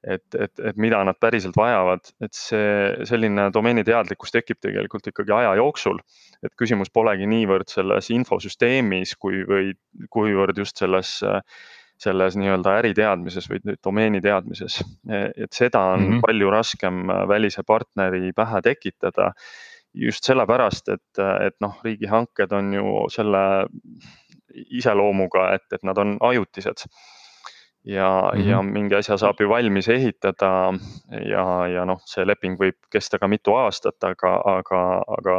et, et, et mida nad päriselt vajavad, et see selline domeeni teadlikkus tekib tegelikult ikkagi aja jooksul. et küsimus polegi niivõrd selles infosüsteemis, kui, või kuivõrd just selles äh, selles nii-öelda äriteadmises või domeeni teadmises. et seda on mm -hmm. palju raskem välise partneri pähe tekitada. just sellepärast, et, et noh, riigihanked on ju selle iseloomuga, et, et nad on ajutised ja mm, -hmm. ja mingi asja saab ju valmis ehitada ja, ja noh, see leping võib kesta ka mitu aastat, aga, aga, aga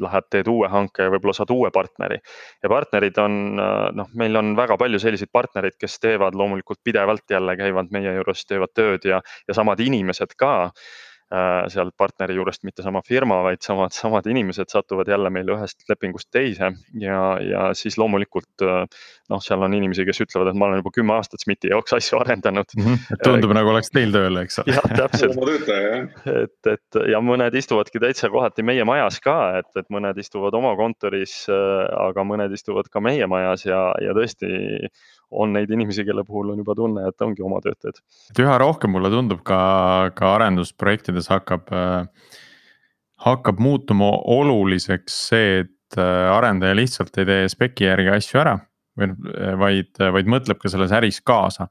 lähed, teed uue hanke ja võib-olla saad uue partneri. ja partnerid on noh, meil on väga palju selliseid partnereid, kes teevad loomulikult pidevalt jälle käivad meie juures, teevad tööd ja, ja samad inimesed ka Äh, sealt partneri juurest mitte sama firma, vaid samad, samad inimesed satuvad jälle meil ühest lepingust teise ja, ja siis loomulikult äh, noh, seal on inimesi, kes ütlevad, et ma olen juba kümme aastat SMIT-i jaoks asju arendanud mm. -hmm. tundub nagu oleks teil tööl, eks ole. jah, täpselt. et, et ja mõned istuvadki täitsa kohati meie majas ka, et, et mõned istuvad oma kontoris, äh, aga mõned istuvad ka meie majas ja, ja tõesti on neid inimesi, kelle puhul on juba tunne, et ongi oma töötajad. et üha rohkem mulle tundub ka, ka arendusprojektides hakkab äh,, hakkab muutuma oluliseks see, et äh, arendaja lihtsalt ei tee speki järgi asju ära. või vaid, vaid mõtleb ka selles äris kaasa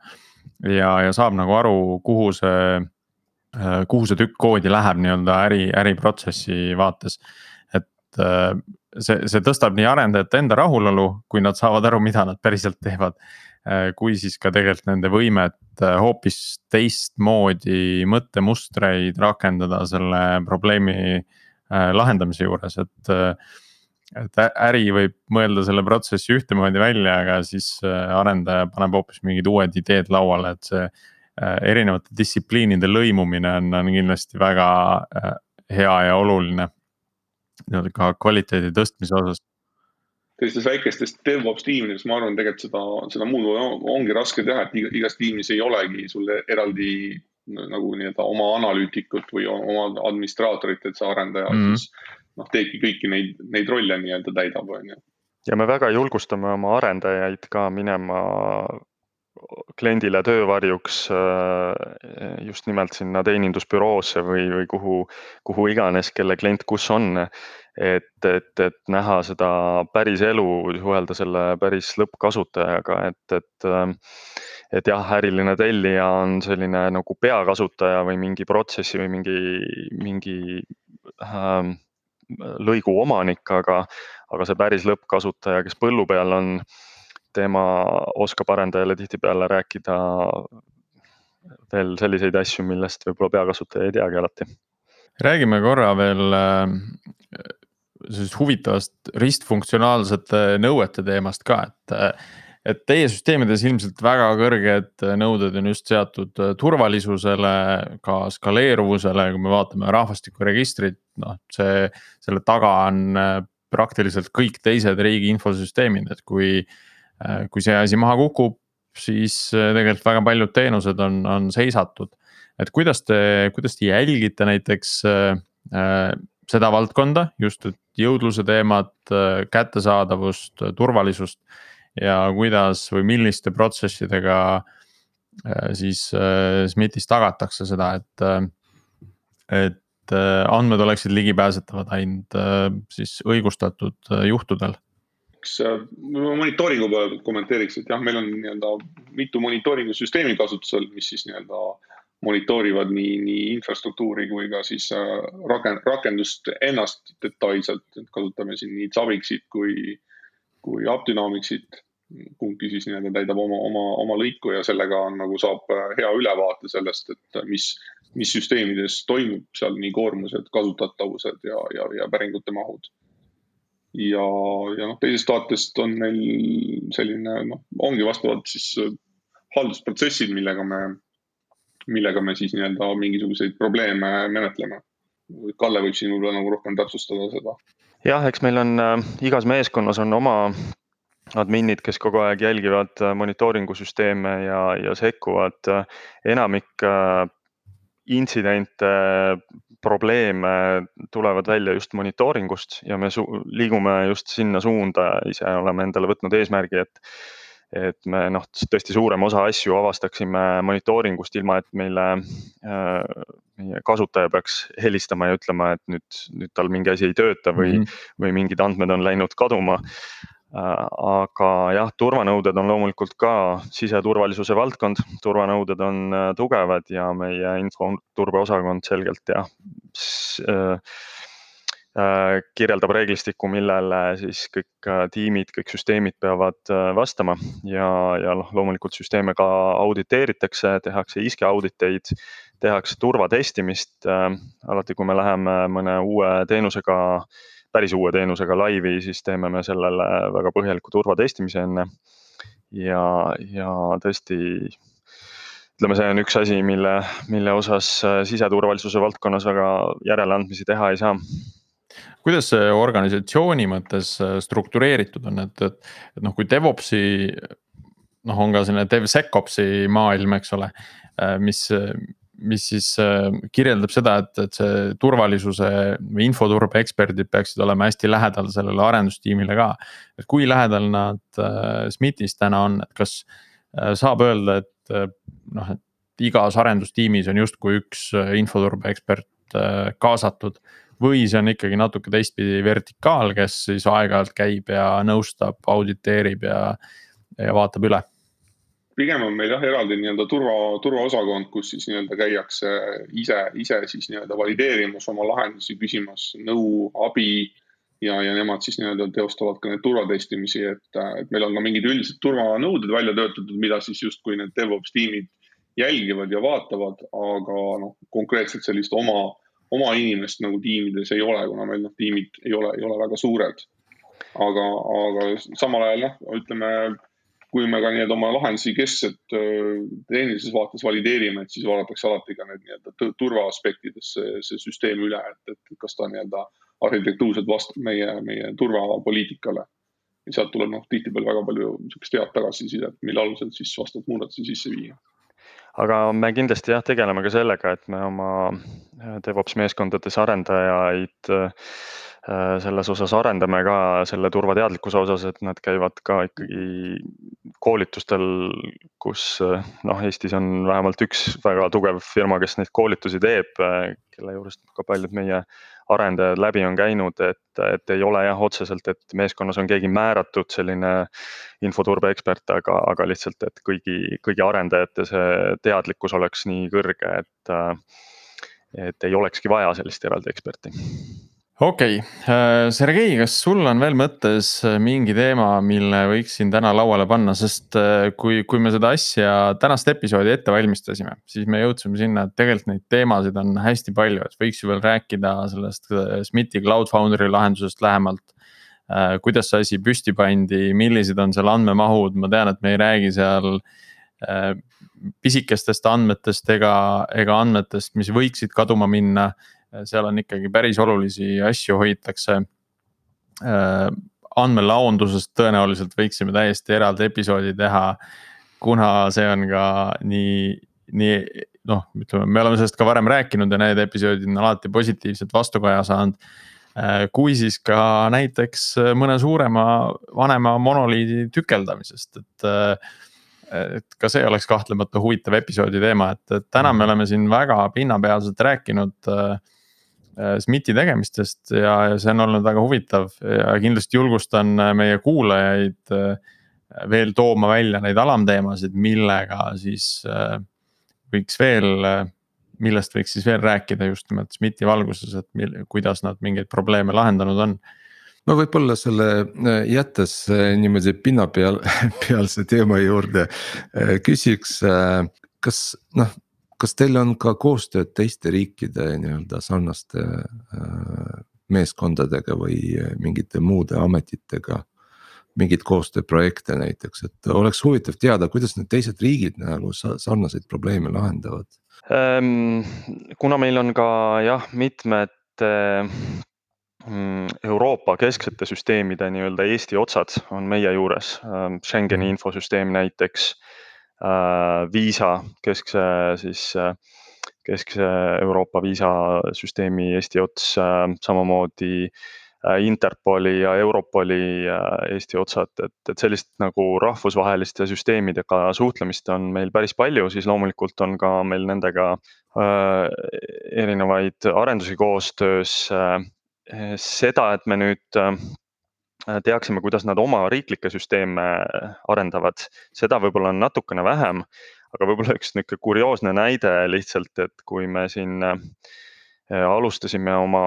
ja, ja saab nagu aru, kuhu see äh,, kuhu see tükk koodi läheb nii-öelda äri, äriprotsessi vaates. et äh, see, see tõstab nii arendajate enda rahulolu, kui nad saavad aru, mida nad päriselt teevad Äh, kui siis ka tegelikult nende võimet äh, hoopis teistmoodi mõttemustreid rakendada selle probleemi äh, lahendamise juures, et. et äri võib mõelda selle protsessi ühtemoodi välja, aga siis arendaja paneb hoopis mingid uued ideed lauale, et see. erinevate distsipliinide lõimumine on, on kindlasti väga hea ja oluline. nii-öelda ka kvaliteedi tõstmise osas sellistes väikestes DevOps tiimides, ma arvan, tegelikult seda, seda muud ongi raske teha, et igas tiimis ei olegi sul eraldi nagu nii-öelda oma analüütikut või oma administraatorit, et see arendaja mm -hmm. siis noh, teebki kõiki neid, neid rolle nii-öelda täidab, on ju. ja me väga julgustame oma arendajaid ka minema kliendile töövarjuks äh, just nimelt sinna teenindusbüroosse või, või kuhu, kuhu iganes, kelle klient kus on et, et, et näha seda päris elu, suhelda selle päris lõppkasutajaga, et, et. Ähm, et jah, äriline tellija on selline nagu peakasutaja või mingi protsessi või mingi, mingi ähm, lõigu omanik, aga, aga see päris lõppkasutaja, kes põllu peal on, tema oskab arendajale tihtipeale rääkida veel selliseid asju, millest võib-olla peakasutaja ei teagi alati räägime korra veel äh, sellisest huvitavast ristfunktsionaalsete nõuete teemast ka, et. et teie süsteemides ilmselt väga kõrged nõuded on just seatud turvalisusele, ka skaleeruvusele, kui me vaatame rahvastikuregistrit, noh, see, selle taga on praktiliselt kõik teised riigi infosüsteemid, et kui. kui see asi maha kukub, siis tegelikult väga paljud teenused on, on seisatud. et kuidas te, kuidas te jälgite näiteks äh, seda valdkonda, just jõudluse teemat, kättesaadavust, turvalisust. ja kuidas või milliste protsessidega äh, siis äh, SMIT-is tagatakse seda, et, äh, et andmed oleksid ligipääsetavad ainult siis õigustatud juhtudel eks monitooringu peale kommenteeriks, et jah, meil on nii-öelda mitu monitooringusüsteemi kasutusel, mis siis nii-öelda monitoorivad nii, nii infrastruktuuri kui ka siis äh, rakend-, rakendust ennast detailselt, et kasutame siin nii Zavixit kui, kui Appdynamicsit. kumbki siis nii-öelda täidab oma, oma, oma lõiku ja sellega on nagu saab äh, hea ülevaate sellest, et mis, mis süsteemides toimub seal nii koormused, kasutatavused ja, ja, ja päringute mahud ja, ja noh, teisest vaatest on meil selline noh, ongi vastavalt siis äh, haldusprotsessid, millega me millega me siis nii-öelda mingisuguseid probleeme menetleme. Kalle võib siin võib-olla nagu rohkem täpsustada seda. jah, eks meil on äh, igas meeskonnas on oma adminid, kes kogu aeg jälgivad äh, monitooringu süsteeme ja, ja sekkuvad. enamik äh, intsidente, probleeme tulevad välja just monitooringust ja me liigume just sinna suunda, ise oleme endale võtnud eesmärgi, et et me noh, tõesti suurema osa asju avastaksime monitooringust, ilma et meile äh, meie kasutaja peaks helistama ja ütlema, et nüüd, nüüd tal mingi asi ei tööta või mm, -hmm. või mingid andmed on läinud kaduma äh,. aga jah, turvanõuded on loomulikult ka siseturvalisuse valdkond, turvanõuded on äh, tugevad ja meie infoturbeosakond selgelt jah äh, kirjeldab reeglistikku, millele siis kõik äh, tiimid, kõik süsteemid peavad äh, vastama ja, ja noh, loomulikult süsteeme ka auditeeritakse, tehakse iske auditeid, tehakse turvatestimist. alati, kui me läheme mõne uue teenusega, päris uue teenusega laivi, siis teeme me sellele väga põhjaliku turvatestimise enne. ja, ja tõesti ütleme, see on üks asi, mille, mille osas siseturvalisuse valdkonnas väga järeleandmisi teha ei saa kuidas see organisatsiooni mõttes struktureeritud on, et, et, et noh, kui DevOpsi noh, on ka selline DevSecOpsi maailm, eks ole, mis, mis siis kirjeldab seda, et, et see turvalisuse või infoturbe eksperdid peaksid olema hästi lähedal sellele arendustiimile ka. et kui lähedal nad SMIT-is täna on, et kas saab öelda, et noh, et igas arendustiimis on justkui üks infoturbe ekspert kaasatud või see on ikkagi natuke teistpidi vertikaal, kes siis aeg-ajalt käib ja nõustab, auditeerib ja, ja vaatab üle? pigem on meil jah eraldi nii-öelda turva, turvaosakond, kus siis nii-öelda käiakse ise, ise siis nii-öelda valideerimas oma lahendusi, küsimas nõu, abi ja, ja nemad siis nii-öelda teostavad ka neid turvatestimisi, et, et meil on ka mingid üldised turvanõuded välja töötatud, mida siis justkui need DevOps tiimid jälgivad ja vaatavad, aga noh, konkreetselt sellist oma oma inimest nagu tiimides ei ole, kuna meil noh, tiimid ei ole, ei ole väga suured. aga, aga samal ajal noh, ütleme, kui me ka nii-öelda oma lahendusi keskselt tehnilises vaates valideerime, et siis vaadatakse alati ka need nii-öelda turvaaspektides see, see süsteem üle, et, et kas ta nii-öelda arhitektuurselt vastab meie, meie turvapoliitikale. ja sealt tuleb noh, tihtipeale väga palju sihukest head tagasisidet, mille alusel siis vastavaid muudatusi sisse viia aga me kindlasti jah, tegeleme ka sellega, et me oma äh, DevOps meeskondades arendajaid äh, selles osas arendame ka selle turvateadlikkuse osas, et nad käivad ka ikkagi koolitustel, kus äh, noh, Eestis on vähemalt üks väga tugev firma, kes neid koolitusi teeb, kelle juurest ka paljud meie arendajad läbi on käinud, et, et ei ole jah otseselt, et meeskonnas on keegi määratud selline infoturbe ekspert, aga, aga lihtsalt, et kõigi, kõigi arendajate see teadlikkus oleks nii kõrge, et, et ei olekski vaja sellist eraldi eksperti okei okay., äh, Sergei, kas sul on veel mõttes äh, mingi teema, mille võiksin täna lauale panna, sest äh, kui, kui me seda asja, tänast episoodi ette valmistasime, siis me jõudsime sinna, et tegelikult neid teemasid on hästi palju, et võiks ju veel rääkida sellest SMIT-i Cloud Foundry lahendusest lähemalt. kuidas see asi püsti pandi, millised on seal andmemahud, ma tean, et me ei räägi seal pisikestest andmetest ega, ega andmetest, mis võiksid kaduma minna seal on ikkagi päris olulisi asju hoitakse. Äh, andmelaondusest tõenäoliselt võiksime täiesti eraldi episoodi teha, kuna see on ka nii, nii noh, ütleme, me oleme sellest ka varem rääkinud ja need episoodid on alati positiivset vastukaja saanud äh, kui siis ka näiteks mõne suurema, vanema monoliidi tükeldamisest, et. et ka see oleks kahtlemata huvitav episoodi teema, et, et täna me oleme siin väga pinnapealselt rääkinud äh, Äh, SMIT-i tegemistest ja, ja see on olnud väga huvitav. Ja kindlasti julgustan äh, meie kuulajaid äh, veel tooma välja neid alamteemasid, millega siis võiks veel, millest võiks siis veel rääkida just nimelt SMIT-i valguses, et mil, kuidas nad mingeid probleeme lahendanud on. No võib-olla selle jättes niimoodi pinnapeal, pealse teema juurde küsiks, kas noh kas teil on ka koostööd teiste riikide nii-öelda sarnaste äh, meeskondadega või mingite muude ametitega? mingeid koostööprojekte näiteks, et oleks huvitav teada, kuidas need teised riigid nagu sarnaseid probleeme lahendavad ähm,? kuna meil on ka jah, mitmed äh, Euroopa kesksete süsteemide nii-öelda Eesti otsad on meie juures, ähm, Schengeni mhm. infosüsteem näiteks Äh, viisa keskse siis, äh, keskse Euroopa viisasüsteemi Eesti ots, äh, samamoodi Interpoli ja Europoli Eesti otsad, et, et sellist nagu rahvusvaheliste süsteemidega suhtlemist on meil päris palju, siis loomulikult on ka meil nendega äh, erinevaid arendusi koostöös äh,. seda, et me nüüd äh, Äh, teaksime, kuidas nad oma riiklikke süsteeme äh, arendavad, seda võib-olla on natukene vähem. aga võib-olla üks niisugune kurioosne näide lihtsalt, et kui me siin äh, alustasime oma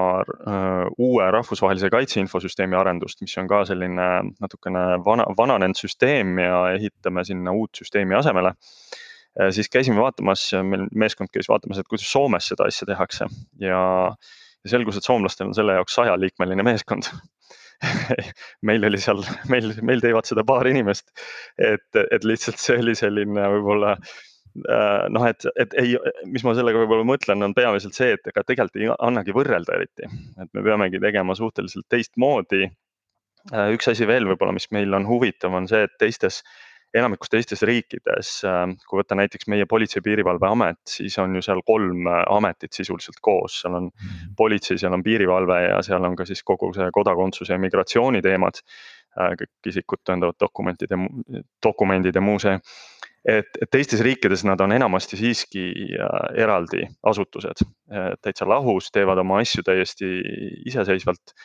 uue rahvusvahelise kaitseinfosüsteemi arendust, mis on ka selline natukene vana, vananenud süsteem ja ehitame sinna uut süsteemi asemele. siis käisime vaatamas, meil meeskond käis vaatamas, et kuidas Soomes seda asja tehakse ja, ja selgus, et soomlastel on selle jaoks sajaliikmeline meeskond meil oli seal, meil, meil teevad seda paar inimest. et, et lihtsalt see oli selline võib-olla Äh, noh, et, et ei, mis ma sellega võib-olla mõtlen, on peamiselt see, et ega tegelikult ei annagi võrrelda eriti, et me peamegi tegema suhteliselt teistmoodi. Äh, üks asi veel võib-olla, mis meil on huvitav, on see, et teistes, enamikus teistes riikides, äh, kui võtta näiteks meie Politsei- ja Piirivalveamet, siis on ju seal kolm ametit sisuliselt koos, seal on mhm. politsei, seal on piirivalve ja seal on ka siis kogu see kodakondsuse ja migratsiooni teemad kõik isikut tõendavad dokumentide, dokumendid ja muu see et, et teistes riikides nad on enamasti siiski äh, eraldi asutused, täitsa lahus, teevad oma asju täiesti iseseisvalt.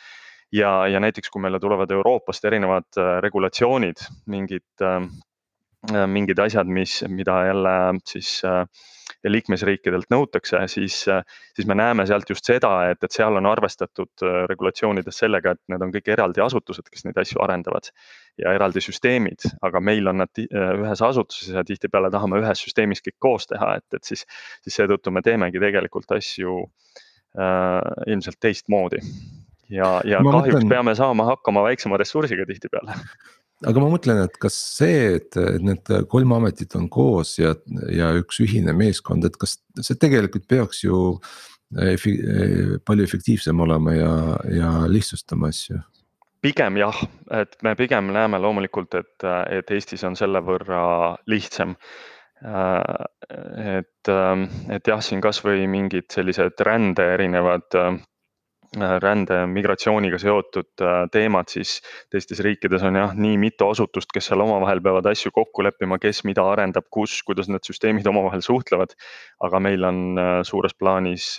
ja, ja näiteks, kui meile tulevad Euroopast erinevad äh, regulatsioonid, mingid, äh, mingid asjad, mis, mida jälle siis liikmesriikidelt nõutakse, siis, siis me näeme sealt just seda, et, et seal on arvestatud regulatsioonides sellega, et need on kõik eraldi asutused, kes neid asju arendavad ja eraldi süsteemid, aga meil on nad äh, ühes asutuses ja tihtipeale tahame ühes süsteemis kõik koos teha, et, et siis, siis seetõttu me teemegi tegelikult asju äh, ilmselt teistmoodi. ja, ja ma kahjuks mõtlen... peame saama hakkama väiksema ressursiga tihtipeale aga ma mõtlen, et kas see, et need kolm ametit on koos ja, ja üks ühine meeskond, et kas see tegelikult peaks ju efi, palju efektiivsem olema ja, ja lihtsustama asju pigem jah, et me pigem näeme loomulikult, et, et Eestis on selle võrra lihtsam. et, et jah, siin kasvõi mingid sellised rände erinevad Äh, rände, migratsiooniga seotud äh, teemad, siis teistes riikides on jah, nii mitu asutust, kes seal omavahel peavad asju kokku leppima, kes mida arendab, kus, kuidas need süsteemid omavahel suhtlevad. aga meil on äh, suures plaanis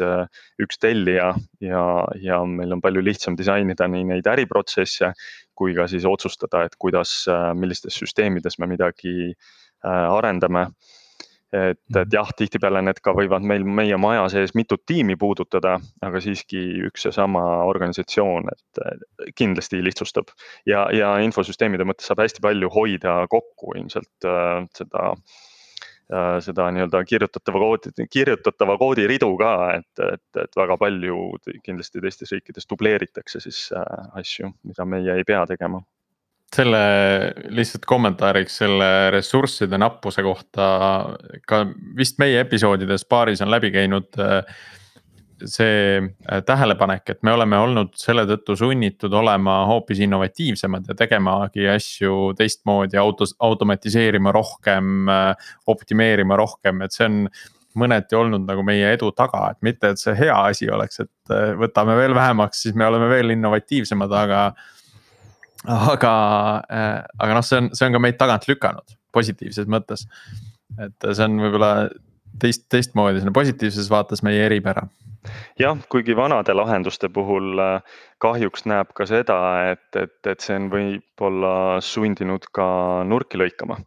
üks tellija ja, ja meil on palju lihtsam disainida nii neid äriprotsesse kui ka siis otsustada, et kuidas, millistes süsteemides me midagi arendame et, et mhm. jah, tihtipeale need ka võivad meil meie maja sees mitut tiimi puudutada, aga siiski üks ja sama organisatsioon, et kindlasti lihtsustab. ja, ja infosüsteemide mõttes saab hästi palju hoida kokku ilmselt äh, seda äh,, seda nii-öelda kirjutatava koodi, kirjutatava koodi ridu ka, et, et, et väga palju kindlasti teistes riikides dubleeritakse siis äh, asju, mida meie ei pea tegema selle lihtsalt kommentaariks selle ressursside nappuse kohta. ka vist meie episoodides paaris on läbi käinud äh, see äh, tähelepanek, et me oleme olnud selle tõttu sunnitud olema hoopis innovatiivsemad ja tegemagi asju teistmoodi, autos, automatiseerima rohkem, äh, optimeerima rohkem, et see on mõneti olnud nagu meie edu taga, et mitte, et see hea asi oleks, et võtame veel vähemaks, siis me oleme veel innovatiivsemad, aga aga, äh, aga noh, see on, see on ka meid tagant lükanud positiivses mõttes. et see on võib-olla teist, teistmoodi, selline positiivses vaates meie eripära. jah, kuigi vanade lahenduste puhul äh, kahjuks näeb ka seda, et, et, et see on võib-olla sundinud ka nurki lõikama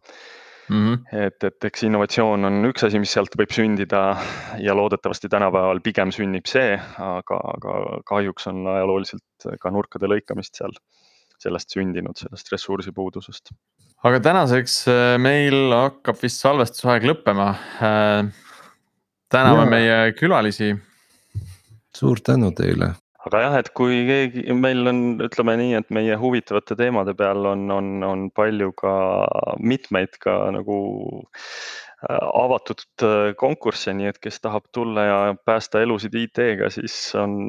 Mm -hmm. et, et eks innovatsioon on üks asi, mis sealt võib sündida ja loodetavasti tänapäeval pigem sünnib see, aga, aga kahjuks on ajalooliselt ka nurkade lõikamist seal sellest sündinud, sellest ressursipuudusest. aga tänaseks äh, meil hakkab vist salvestusaeg lõppema. Äh, täname ja. meie külalisi. suur tänu teile aga jah, et kui keegi, meil on, ütleme nii, et meie huvitavate teemade peal on, on, on palju ka mitmeid ka nagu äh, avatud konkursse, nii et kes tahab tulla ja päästa elusid IT-ga, siis on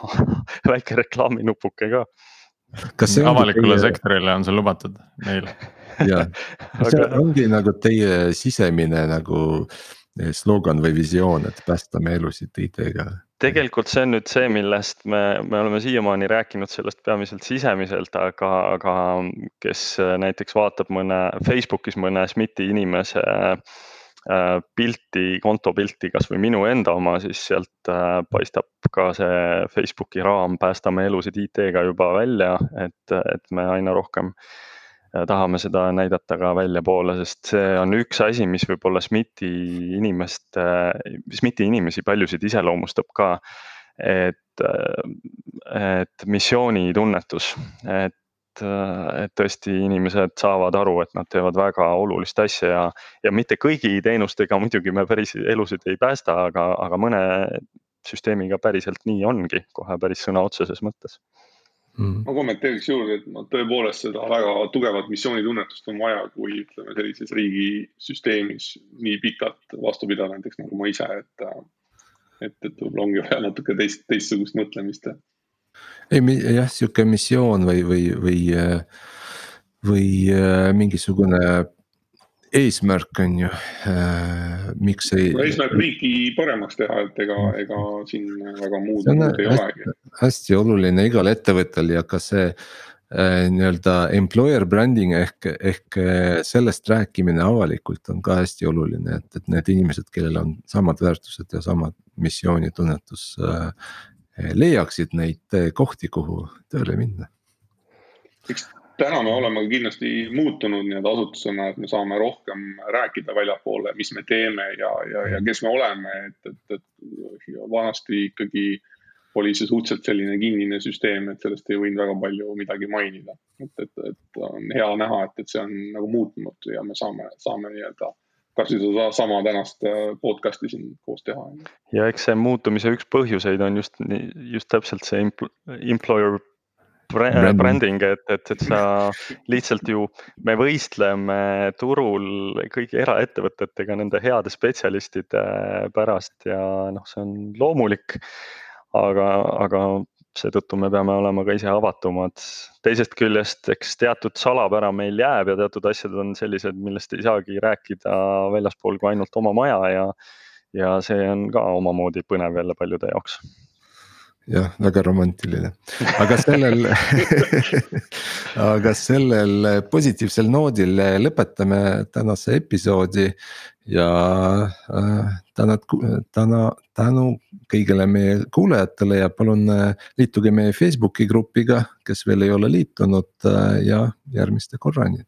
väike reklaaminupuke ka avalikule teie... sektorile on see lubatud meil? jah, see ongi nagu teie sisemine nagu eh, slogan või visioon, et päästame elusid IT-ga? tegelikult see on nüüd see, millest me, me oleme siiamaani rääkinud sellest peamiselt sisemiselt, aga, aga kes näiteks vaatab mõne Facebookis mõne SMIT-i inimese Äh, pilti, kontopilti, kasvõi minu enda oma, siis sealt äh, paistab ka see Facebooki raam Päästame elusid IT-ga juba välja, et, et me aina rohkem äh, tahame seda näidata ka väljapoole, sest see on üks asi, mis võib-olla SMIT-i inimeste, SMIT-i inimesi paljusid iseloomustab ka. et, et missioonitunnetus, et et, et tõesti inimesed saavad aru, et nad teevad väga olulist asja ja, ja mitte kõigi teenustega muidugi me päris elusid ei päästa, aga, aga mõne süsteemiga päriselt nii ongi, kohe päris sõna otseses mõttes mm.. ma kommenteeriks juurde, et no tõepoolest seda väga tugevat missioonitunnetust on vaja, kui ütleme sellises riigisüsteemis nii pikalt vastu pidada, näiteks nagu ma ise, et. et, et võib-olla ongi vaja natuke teist, teistsugust mõtlemist. Ei jah, sihuke missioon või, või, või, või äh, mingisugune eesmärk on ju äh,, miks ei. eesmärk riiki paremaks teha, et ega, ega siin väga muud, muud ei olegi. hästi oluline igal ettevõttel ja ka see äh, nii-öelda employer branding ehk, ehk äh, sellest rääkimine avalikult on ka hästi oluline, et, et need inimesed, kellel on samad väärtused ja samad missioonitunnetus äh,. Leiaksid neid kohti, kuhu tööle minna eks täna me oleme kindlasti muutunud nii-öelda asutusena, et me saame rohkem rääkida väljapoole, mis me teeme ja, ja, ja kes me oleme, et, et, et vanasti ikkagi oli see suhteliselt selline kinnine süsteem, et sellest ei võinud väga palju midagi mainida. et, et, et on hea näha, et, et see on nagu muutunud ja me saame, saame nii-öelda kasvõi sedasama tänast äh, podcast'i siin koos teha. ja eks see muutumise üks põhjuseid on just, just täpselt see employer branding, et, et, et sa lihtsalt ju, me võistleme turul kõigi eraettevõtetega nende heade spetsialistide pärast ja noh, see on loomulik. aga, aga seetõttu me peame olema ka ise avatumad. teisest küljest, eks teatud salapära meil jääb ja teatud asjad on sellised, millest ei saagi rääkida väljaspool kui ainult oma maja ja, ja see on ka omamoodi põnev jälle paljude jaoks jah, väga romantiline, aga sellel aga sellel positiivsel noodil lõpetame tänase episoodi. ja äh, tänad, täna, tänu kõigile meie kuulajatele ja palun äh, liituge meie Facebooki grupiga, kes veel ei ole liitunud äh, ja järgmiste korrani.